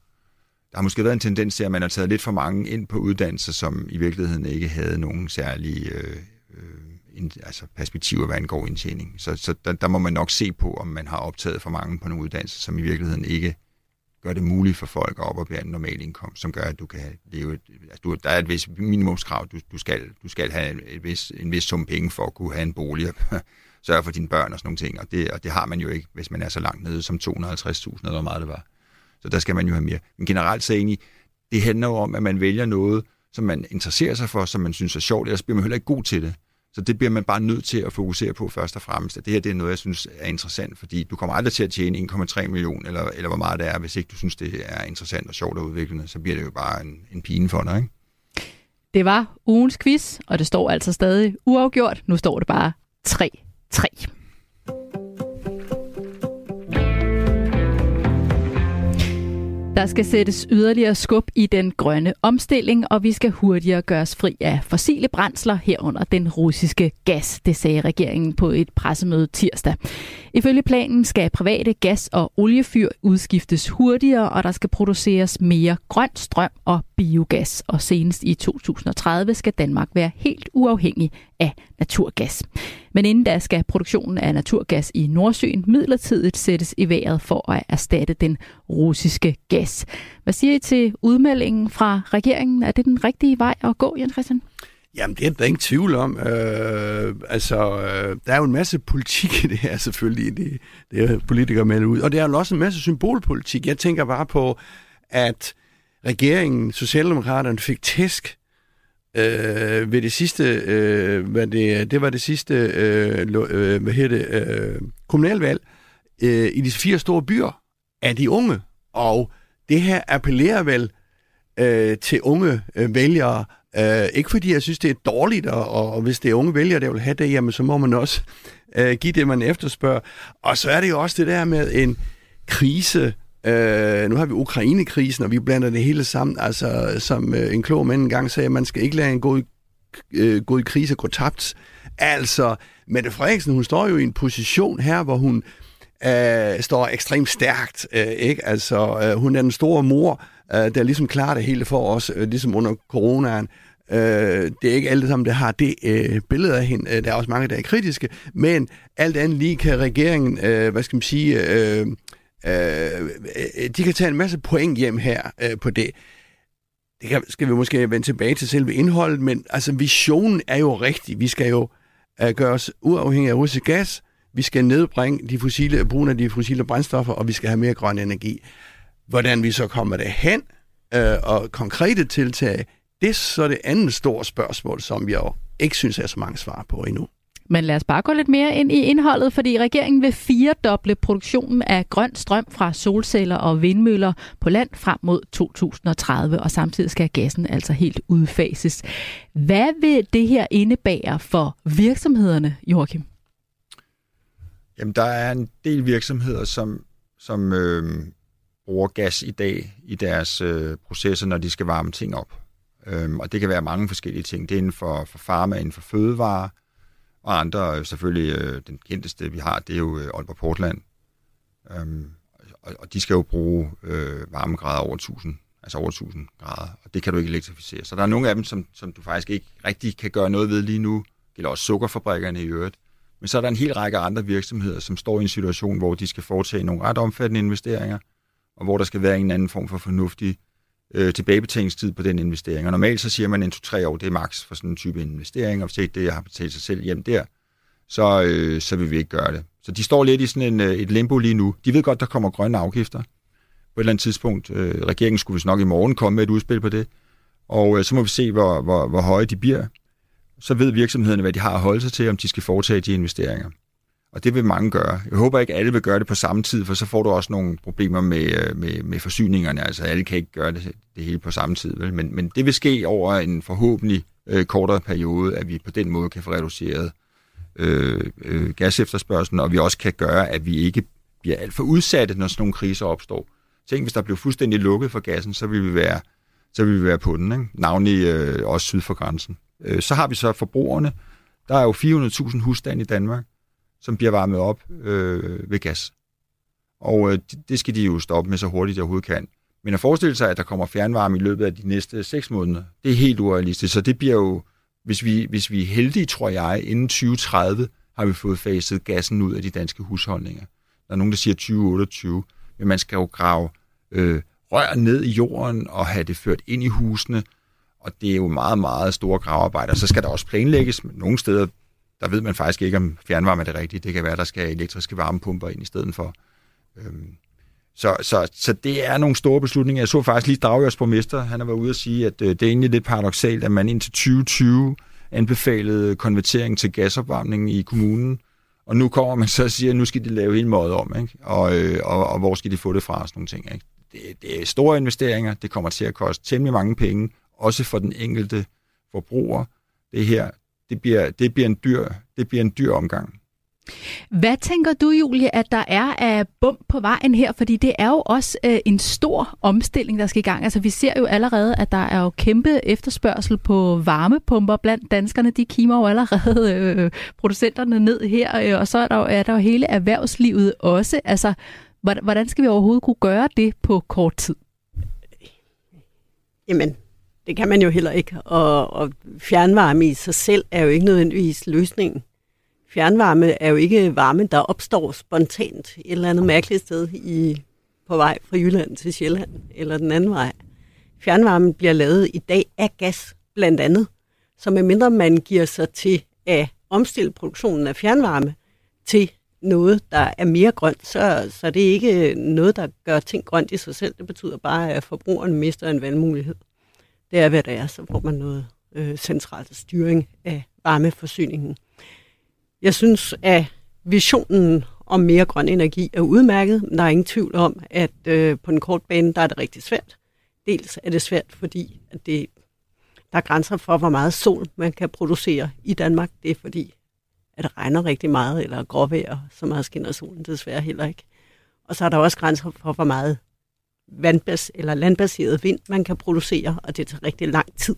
der har måske været en tendens til, at man har taget lidt for mange ind på uddannelser, som i virkeligheden ikke havde nogen særlige øh, øh, ind, altså perspektiver, hvad angår indtjening. Så, så der, der må man nok se på, om man har optaget for mange på nogle uddannelser, som i virkeligheden ikke gør det muligt for folk at oparbejde en normal indkomst, som gør, at du kan leve... Et, altså du, der er et vis minimumskrav. Du, du, skal, du skal have et vis, en vis sum penge for at kunne have en bolig og sørge for dine børn og sådan nogle ting. Og det, og det har man jo ikke, hvis man er så langt nede som 250.000, eller hvor meget det var. Så der skal man jo have mere. Men generelt så egentlig, det handler jo om, at man vælger noget, som man interesserer sig for, som man synes er sjovt, ellers bliver man heller ikke god til det. Så det bliver man bare nødt til at fokusere på først og fremmest. At det her det er noget, jeg synes er interessant, fordi du kommer aldrig til at tjene 1,3 millioner, eller, eller hvor meget det er, hvis ikke du synes, det er interessant og sjovt og udviklende, så bliver det jo bare en, en pine for dig, ikke? Det var ugens quiz, og det står altså stadig uafgjort. Nu står det bare 3-3. Der skal sættes yderligere skub i den grønne omstilling, og vi skal hurtigere gøres fri af fossile brændsler herunder den russiske gas, det sagde regeringen på et pressemøde tirsdag. Ifølge planen skal private gas- og oliefyr udskiftes hurtigere, og der skal produceres mere grøn strøm og biogas. Og senest i 2030 skal Danmark være helt uafhængig af naturgas. Men inden da skal produktionen af naturgas i Nordsøen midlertidigt sættes i vejret for at erstatte den russiske gas. Hvad siger I til udmeldingen fra regeringen? Er det den rigtige vej at gå, Jens Christian? Jamen, det er der ingen tvivl om. Øh, altså, øh, der er jo en masse politik i det her, selvfølgelig. Det, det er politikere med ud. Og det er jo også en masse symbolpolitik. Jeg tænker bare på, at regeringen, Socialdemokraterne, fik tæsk øh, ved det sidste, øh, hvad det, det var det sidste, øh, øh, hvad hedder det, øh, kommunalvalg øh, i de fire store byer af de unge. Og det her appellerer vel øh, til unge øh, vælgere Øh, ikke fordi jeg synes, det er dårligt, og, og, hvis det er unge vælgere, der vil have det, jamen så må man også øh, give det, man efterspørger. Og så er det jo også det der med en krise. Øh, nu har vi Ukraine-krisen, og vi blander det hele sammen. Altså, som øh, en klog mand engang sagde, man skal ikke lade en god, øh, god krise gå tabt. Altså, Mette Frederiksen, hun står jo i en position her, hvor hun øh, står ekstremt stærkt. Øh, ikke? Altså, øh, hun er den store mor, øh, der ligesom klarer det hele for os, øh, ligesom under coronaen. Øh, det er ikke alle sammen, der har det øh, billede af hende. Øh, der er også mange, der er kritiske. Men alt andet lige kan regeringen, øh, hvad skal man sige, øh, Øh, øh, de kan tage en masse point hjem her øh, på det. Det kan, skal vi måske vende tilbage til selve indholdet, men altså visionen er jo rigtig. Vi skal jo øh, gøre os uafhængige af russisk gas, vi skal nedbringe de fossile, brugen af de fossile brændstoffer, og vi skal have mere grøn energi. Hvordan vi så kommer det hen, øh, og konkrete tiltag, det er så det andet store spørgsmål, som jeg jo ikke synes er så mange svar på endnu. Men lad os bare gå lidt mere ind i indholdet, fordi regeringen vil firedoble produktionen af grøn strøm fra solceller og vindmøller på land frem mod 2030, og samtidig skal gassen altså helt udfases. Hvad vil det her indebære for virksomhederne, Joachim? Jamen, der er en del virksomheder, som, som øh, bruger gas i dag i deres øh, processer, når de skal varme ting op. Øhm, og det kan være mange forskellige ting. Det er inden for, for farma, inden for fødevare, og andre, øh, selvfølgelig øh, den kendteste, vi har, det er jo øh, Aalborg Portland. Øhm, og, og de skal jo bruge øh, varmegrader over 1000, altså over 1000 grader, og det kan du ikke elektrificere. Så der er nogle af dem, som, som du faktisk ikke rigtig kan gøre noget ved lige nu. Det gælder også sukkerfabrikkerne i øvrigt. Men så er der en hel række andre virksomheder, som står i en situation, hvor de skal foretage nogle ret omfattende investeringer, og hvor der skal være en anden form for fornuftig øh, tilbagebetalingstid på den investering. Og normalt så siger man, en 2-3 år, det er maks for sådan en type investering, og hvis ikke det har betalt sig selv hjem der, så, øh, så vil vi ikke gøre det. Så de står lidt i sådan en, øh, et limbo lige nu. De ved godt, der kommer grønne afgifter på et eller andet tidspunkt. Øh, regeringen skulle vist nok i morgen komme med et udspil på det, og øh, så må vi se, hvor, hvor, hvor høje de bliver. Så ved virksomhederne, hvad de har at holde sig til, om de skal foretage de investeringer. Og det vil mange gøre. Jeg håber ikke, at alle vil gøre det på samme tid, for så får du også nogle problemer med, øh, med, med forsyningerne. Altså alle kan ikke gøre det, det hele på samme tid. Vel? Men, men det vil ske over en forhåbentlig øh, kortere periode, at vi på den måde kan få reduceret øh, øh, gasefterspørgselen, og vi også kan gøre, at vi ikke bliver alt for udsatte, når sådan nogle kriser opstår. Tænk, hvis der blev fuldstændig lukket for gassen, så ville vi være, så ville vi være på den, ikke? navnlig øh, også syd for grænsen. Øh, så har vi så forbrugerne. Der er jo 400.000 husstande i Danmark som bliver varmet op øh, ved gas. Og øh, det skal de jo stoppe med så hurtigt, de overhovedet kan. Men at forestille sig, at der kommer fjernvarme i løbet af de næste 6 måneder, det er helt urealistisk. Så det bliver jo, hvis vi, hvis vi er heldige, tror jeg, inden 2030 har vi fået faset gassen ud af de danske husholdninger. Der er nogen, der siger 2028, men man skal jo grave øh, rør ned i jorden og have det ført ind i husene, og det er jo meget, meget store gravearbejder. Så skal der også planlægges, men nogle steder der ved man faktisk ikke, om fjernvarme er det rigtige. Det kan være, der skal elektriske varmepumper ind i stedet for. Øhm, så, så, så det er nogle store beslutninger. Jeg så faktisk lige Dragjørs borgmester, han har været ude at sige, at øh, det er egentlig lidt paradoxalt, at man indtil 2020 anbefalede konvertering til gasopvarmning i kommunen, og nu kommer man så og siger, at nu skal de lave hele måde om, ikke? Og, øh, og, og hvor skal de få det fra, sådan nogle ting. Ikke? Det, det er store investeringer, det kommer til at koste temmelig mange penge, også for den enkelte forbruger. Det her, det bliver, det bliver, en, dyr, det bliver en dyr omgang. Hvad tænker du, Julie, at der er af bump på vejen her? Fordi det er jo også øh, en stor omstilling, der skal i gang. Altså, vi ser jo allerede, at der er jo kæmpe efterspørgsel på varmepumper blandt danskerne. De kimer jo allerede øh, producenterne ned her, øh, og så er der, jo, er der jo hele erhvervslivet også. Altså, hvordan skal vi overhovedet kunne gøre det på kort tid? Jamen, det kan man jo heller ikke, og, og fjernvarme i sig selv er jo ikke nødvendigvis løsningen. Fjernvarme er jo ikke varme, der opstår spontant et eller andet mærkeligt sted i, på vej fra Jylland til Sjælland, eller den anden vej. Fjernvarmen bliver lavet i dag af gas, blandt andet. Så medmindre man giver sig til at omstille produktionen af fjernvarme til noget, der er mere grønt, så, så det er ikke noget, der gør ting grønt i sig selv. Det betyder bare, at forbrugeren mister en valgmulighed det er, hvad det er, så får man noget øh, centralt styring af varmeforsyningen. Jeg synes, at visionen om mere grøn energi er udmærket. Der er ingen tvivl om, at øh, på den korte bane, der er det rigtig svært. Dels er det svært, fordi at det der er grænser for, hvor meget sol man kan producere i Danmark. Det er fordi, at det regner rigtig meget, eller gråvejr, så meget skinner solen desværre heller ikke. Og så er der også grænser for, hvor meget vandbas eller landbaseret vind man kan producere, og det tager rigtig lang tid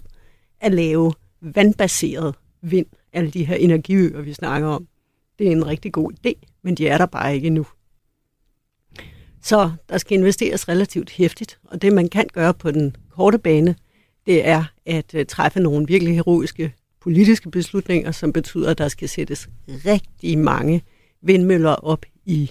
at lave vandbaseret vind, alle de her energiøer, vi snakker om. Det er en rigtig god idé, men de er der bare ikke endnu. Så der skal investeres relativt hæftigt, og det man kan gøre på den korte bane, det er at øh, træffe nogle virkelig heroiske politiske beslutninger, som betyder, at der skal sættes rigtig mange vindmøller op i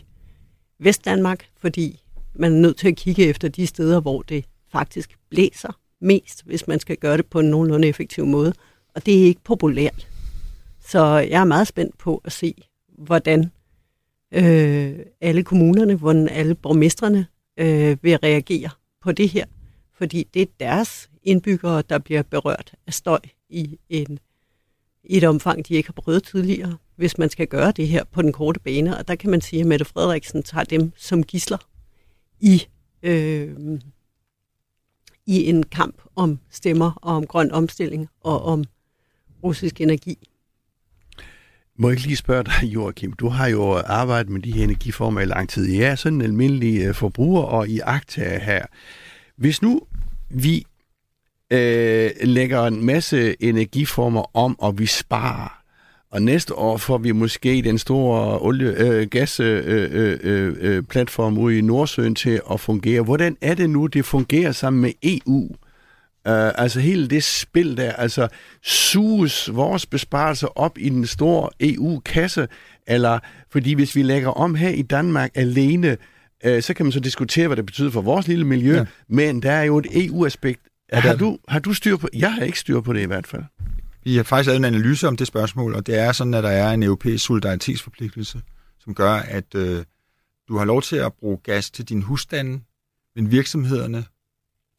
Vestdanmark, fordi man er nødt til at kigge efter de steder, hvor det faktisk blæser mest, hvis man skal gøre det på en nogenlunde effektiv måde. Og det er ikke populært. Så jeg er meget spændt på at se, hvordan øh, alle kommunerne, hvordan alle borgmestrene øh, vil reagere på det her. Fordi det er deres indbyggere, der bliver berørt af støj i, en, i et omfang, de ikke har prøvet tidligere, hvis man skal gøre det her på den korte bane. Og der kan man sige, at Mette Frederiksen tager dem som gisler i, øh, i en kamp om stemmer og om grøn omstilling og om russisk energi. Må jeg ikke lige spørge dig, Joachim? Du har jo arbejdet med de her energiformer i lang tid. Ja, er sådan en almindelig øh, forbruger og i agtager her. Hvis nu vi øh, lægger en masse energiformer om, og vi sparer, og næste år får vi måske den store olie, øh, gasplatform øh, øh, øh, ude i Nordsøen til at fungere. Hvordan er det nu, det fungerer sammen med EU? Uh, altså hele det spil der, altså suges vores besparelser op i den store EU-kasse, eller fordi hvis vi lægger om her i Danmark alene, uh, så kan man så diskutere, hvad det betyder for vores lille miljø, ja. men der er jo et EU-aspekt. Har du, har du styr på Jeg har ikke styr på det i hvert fald. Vi har faktisk lavet en analyse om det spørgsmål, og det er sådan, at der er en europæisk solidaritetsforpligtelse, som gør, at øh, du har lov til at bruge gas til din husstande, men virksomhederne,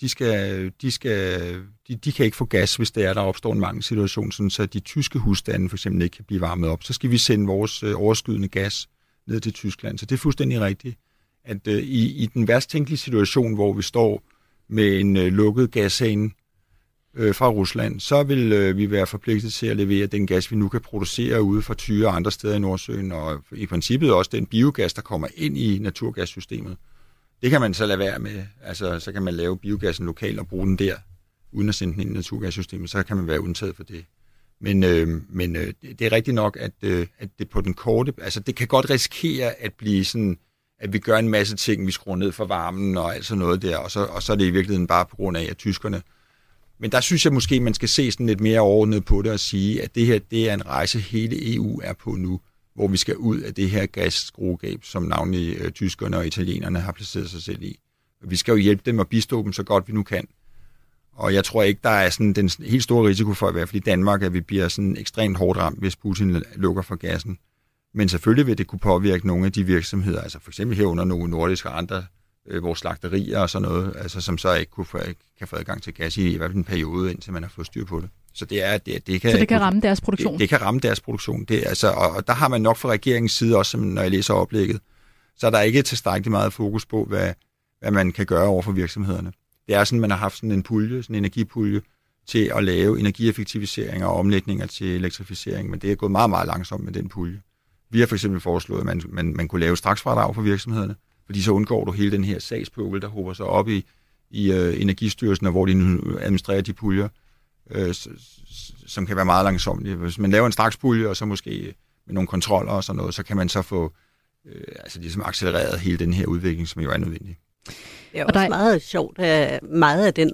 de, skal, de, skal, de, de kan ikke få gas, hvis det er, der opstår en mangelsituation, sådan så de tyske husstande for eksempel ikke kan blive varmet op. Så skal vi sende vores øh, overskydende gas ned til Tyskland. Så det er fuldstændig rigtigt, at øh, i, i den værst tænkelige situation, hvor vi står med en øh, lukket gashane øh, fra Rusland, så vil øh, vi være forpligtet til at levere den gas, vi nu kan producere ude fra Tyre og andre steder i Nordsøen, og i princippet også den biogas, der kommer ind i naturgassystemet. Det kan man så lade være med. Altså, så kan man lave biogassen lokalt og bruge den der, uden at sende den ind i naturgassystemet, så kan man være undtaget for det. Men, øh, men øh, det er rigtigt nok, at, øh, at det på den korte, altså det kan godt risikere at blive sådan, at vi gør en masse ting, vi skruer ned for varmen og alt sådan noget der, og så, og så er det i virkeligheden bare på grund af, at tyskerne men der synes jeg måske, man skal se sådan lidt mere overordnet på det og sige, at det her det er en rejse, hele EU er på nu, hvor vi skal ud af det her gasskruegab, som navnlig øh, tyskerne og italienerne har placeret sig selv i. Vi skal jo hjælpe dem og bistå dem så godt vi nu kan. Og jeg tror ikke, der er sådan den helt store risiko for, i hvert fald i Danmark, at vi bliver sådan ekstremt hårdt ramt, hvis Putin lukker for gassen. Men selvfølgelig vil det kunne påvirke nogle af de virksomheder, altså for eksempel herunder nogle nordiske og andre øh, vores slagterier og sådan noget, altså, som så ikke kunne få, kan få adgang til gas i, i hvert fald en periode, indtil man har fået styr på det. Så det, er, det, det kan, så det kan ramme deres produktion? Det, det kan ramme deres produktion. Det, altså, og, og der har man nok fra regeringens side, også når jeg læser oplægget, så er der ikke tilstrækkeligt meget fokus på, hvad, hvad man kan gøre over for virksomhederne. Det er sådan, man har haft sådan en pulje, sådan en energipulje, til at lave energieffektiviseringer og omlægninger til elektrificering, men det er gået meget, meget langsomt med den pulje. Vi har for eksempel foreslået, at man, man, man kunne lave straksfradrag for virksomhederne, fordi så undgår du hele den her sagspøbel, der håber sig op i, i uh, Energistyrelsen, og hvor de nu administrerer de puljer, uh, som kan være meget langsomlige. Hvis man laver en strakspulje, og så måske med nogle kontroller og sådan noget, så kan man så få uh, altså ligesom accelereret hele den her udvikling, som jo er nødvendig. Det er også der... meget sjovt, at meget af den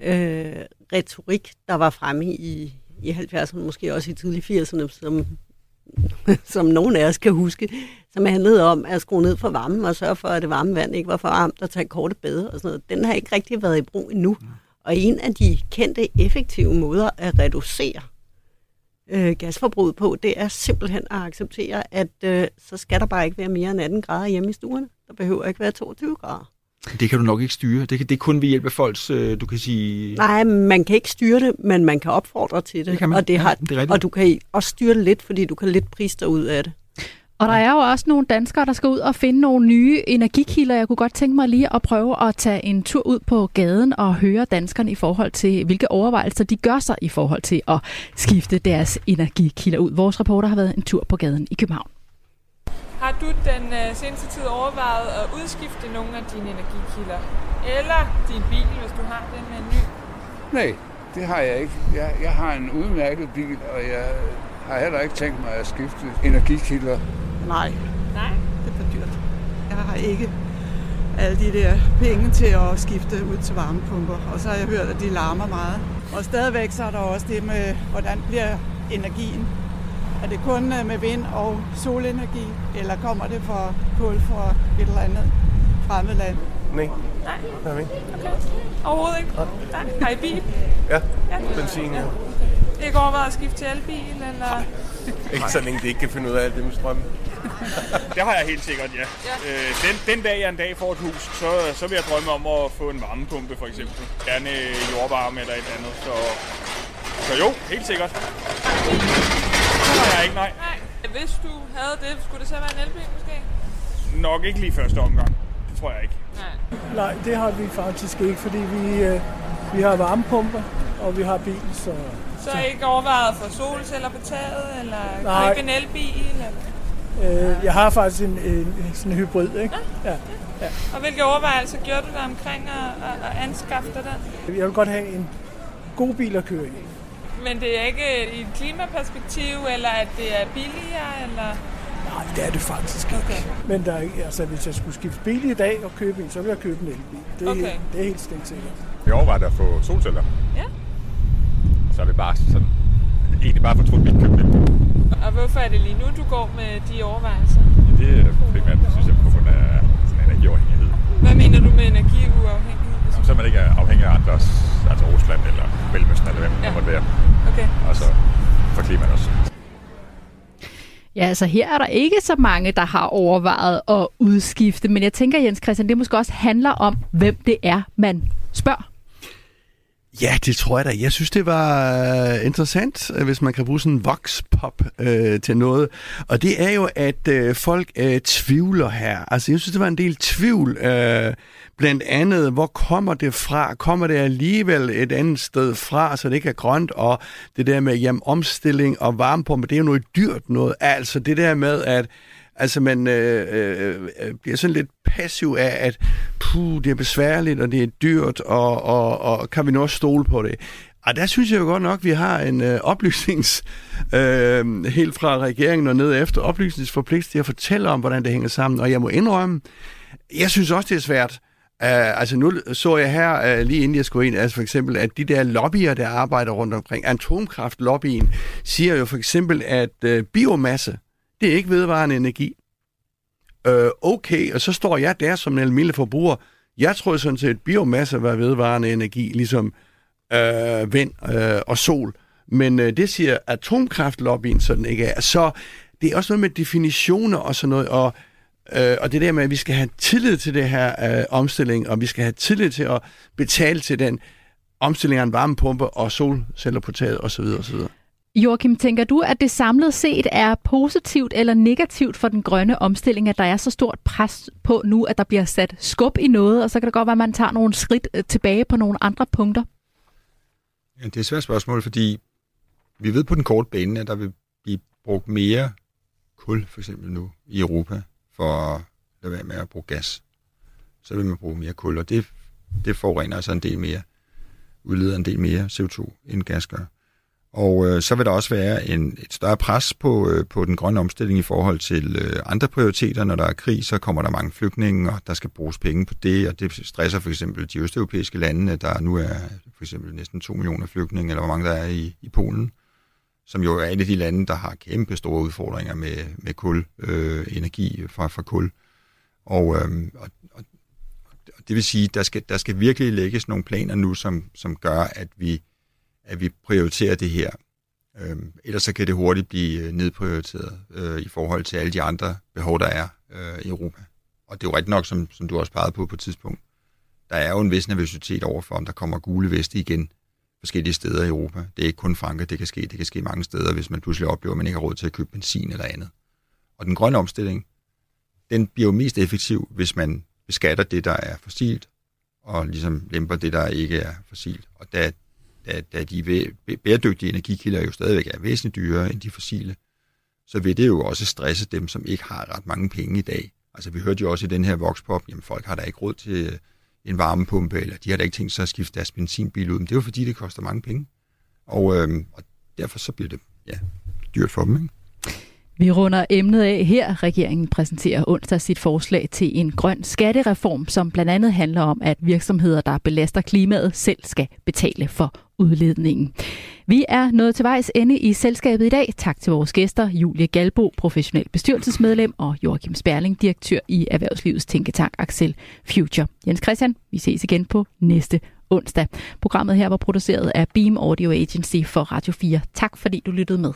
øh, retorik, der var fremme i, i 70'erne, måske også i tidlige 80'erne, som som nogen af os kan huske, som handlede om at skrue ned for varmen og sørge for, at det varme vand ikke var for varmt og tage korte bade og sådan noget. Den har ikke rigtig været i brug endnu. Og en af de kendte effektive måder at reducere øh, gasforbruget på, det er simpelthen at acceptere, at øh, så skal der bare ikke være mere end 18 grader hjemme i stuerne. Der behøver ikke være 22 grader. Det kan du nok ikke styre. Det, kan, det er kun ved hjælp af folks, øh, du kan sige... Nej, man kan ikke styre det, men man kan opfordre til det. det kan man. Og, det har, ja, det er og du kan også styre det lidt, fordi du kan lidt prise dig ud af det. Og der er jo også nogle danskere, der skal ud og finde nogle nye energikilder. Jeg kunne godt tænke mig lige at prøve at tage en tur ud på gaden og høre danskerne i forhold til, hvilke overvejelser de gør sig i forhold til at skifte deres energikilder ud. Vores reporter har været en tur på gaden i København. Har du den øh, seneste tid overvejet at udskifte nogle af dine energikilder? Eller din bil, hvis du har den med en ny? Nej, det har jeg ikke. Jeg, jeg har en udmærket bil, og jeg har heller ikke tænkt mig at skifte energikilder. Nej, Nej. det er for dyrt. Jeg har ikke alle de der penge til at skifte ud til varmepumper. Og så har jeg hørt, at de larmer meget. Og stadigvæk så er der også det med, hvordan bliver energien. Er det kun øh, med vind og solenergi, eller kommer det fra kul fra et eller andet fremmed land? Nej. Nej. Er det? Overhovedet ikke? Nej. Har I bil? Ja, Ja. benzin, ja. Ikke overvejet at skifte til elbil, eller? Ikke så længe de ikke kan finde ud af alt det med strøm. Det har jeg helt sikkert, ja. Ja. Øh, den, den dag, jeg en dag får et hus, så, så vil jeg drømme om at få en varmepumpe, for eksempel. Gerne jordvarme eller et andet. Så, så jo, helt sikkert. Det har jeg ikke, nej. Nej. Hvis du havde det, skulle det så være en elbil måske? Nok ikke lige første omgang. Det tror jeg ikke. Nej. Nej, det har vi faktisk ikke, fordi vi, øh, vi har varmepumper, og vi har bil, så... Så er ikke overvejet for solceller på taget, eller Nej. købe en elbil? Eller? Øh, jeg har faktisk en, en, sådan en hybrid, ikke? Ja. Og hvilke overvejelser gjorde du der omkring at, at, at anskaffe dig den? Jeg vil godt have en god bil at køre i. Men det er ikke i et klimaperspektiv, eller at det er billigere, eller... Nej, det er det faktisk ikke. Okay. Men der er, altså, hvis jeg skulle skifte bil i dag og købe en, så vil jeg købe en elbil. Det er, Okay. det er helt sikkert. Vi overvejer at få solceller. Ja. Så er det bare sådan, egentlig bare fortrudt, købte det. Og hvorfor er det lige nu, du går med de overvejelser? Det er primært, synes jeg, på grund af sådan energiafhængighed. Hvad mener du med energiuafhængighed? Jamen, Så man ikke er afhængig af andres, altså Rusland eller Mellemøsten eller hvem Ja. det måtte være. Okay. Og så for klimaet også. Ja, altså her er der ikke så mange, der har overvejet at udskifte, men jeg tænker, Jens Christian, det måske også handler om, hvem det er, man spørger. Ja, det tror jeg da. Jeg synes, det var øh, interessant, øh, hvis man kan bruge sådan en vox-pop øh, til noget. Og det er jo, at øh, folk øh, tvivler her. Altså, jeg synes, det var en del tvivl. Øh, blandt andet, hvor kommer det fra? Kommer det alligevel et andet sted fra, så det ikke er grønt? Og det der med jamen, omstilling og varmepumpe, det er jo noget dyrt noget. Altså, det der med, at Altså, man øh, øh, øh, bliver sådan lidt passiv af, at puh, det er besværligt, og det er dyrt, og, og, og kan vi nu også stole på det? Og der synes jeg jo godt nok, at vi har en øh, oplysnings, øh, helt fra regeringen og ned efter, oplysningsforpligtelse til at fortælle om, hvordan det hænger sammen. Og jeg må indrømme, jeg synes også, det er svært. Uh, altså nu så jeg her, uh, lige inden jeg skulle ind, altså for eksempel, at de der lobbyer, der arbejder rundt omkring, atomkraftlobbyen, siger jo for eksempel, at uh, biomasse, det er ikke vedvarende energi. Øh, okay, og så står jeg der som en almindelig forbruger. Jeg tror sådan set, at biomasse var vedvarende energi, ligesom øh, vind øh, og sol. Men øh, det siger atomkraftlobbyen sådan ikke er. Så det er også noget med definitioner og sådan noget, og, øh, og det der med, at vi skal have tillid til det her øh, omstilling, og vi skal have tillid til at betale til den omstilling af en varmepumpe og solceller på taget osv. osv. Joachim, tænker du, at det samlet set er positivt eller negativt for den grønne omstilling, at der er så stort pres på nu, at der bliver sat skub i noget, og så kan det godt være, at man tager nogle skridt øh, tilbage på nogle andre punkter? Ja, det er et svært spørgsmål, fordi vi ved på den korte bane, at der vil blive brugt mere kul, for eksempel nu, i Europa, for at lade være med at bruge gas. Så vil man bruge mere kul, og det, det forurener altså en del mere, udleder en del mere CO2, end gas gør. Og øh, så vil der også være en, et større pres på, øh, på den grønne omstilling i forhold til øh, andre prioriteter. Når der er krig, så kommer der mange flygtninge, og der skal bruges penge på det, og det stresser for eksempel de østeuropæiske lande, der nu er for eksempel næsten 2 millioner flygtninge, eller hvor mange der er i, i Polen, som jo er et af de lande, der har kæmpe store udfordringer med, med kul, øh, energi fra, fra kul. Og, øh, og, og, det vil sige, der skal, der skal virkelig lægges nogle planer nu, som, som gør, at vi at vi prioriterer det her. Øhm, ellers så kan det hurtigt blive øh, nedprioriteret øh, i forhold til alle de andre behov, der er øh, i Europa. Og det er jo rigtigt nok, som, som du også pegede på på et tidspunkt. Der er jo en vis nervøsitet overfor, om der kommer gule veste igen forskellige steder i Europa. Det er ikke kun Frankrig, det kan ske. Det kan ske mange steder, hvis man pludselig oplever, at man ikke har råd til at købe benzin eller andet. Og den grønne omstilling, den bliver jo mest effektiv, hvis man beskatter det, der er fossilt, og ligesom lemper det, der ikke er fossilt. Og der, at, at de bæredygtige energikilder jo stadigvæk er væsentligt dyrere end de fossile, så vil det jo også stresse dem, som ikke har ret mange penge i dag. Altså vi hørte jo også i den her voxpop, jamen folk har da ikke råd til øh, en varmepumpe, eller de har da ikke tænkt sig at skifte deres benzinbil ud, men det er jo fordi, det koster mange penge. Og, øhm, og derfor så bliver det ja, dyrt for dem. Ikke? Vi runder emnet af her. Regeringen præsenterer onsdag sit forslag til en grøn skattereform, som blandt andet handler om, at virksomheder, der belaster klimaet, selv skal betale for udledningen. Vi er nået til vejs ende i selskabet i dag. Tak til vores gæster, Julie Galbo, professionel bestyrelsesmedlem, og Joachim Sperling, direktør i Erhvervslivets Tænketank Axel Future. Jens Christian, vi ses igen på næste onsdag. Programmet her var produceret af Beam Audio Agency for Radio 4. Tak fordi du lyttede med.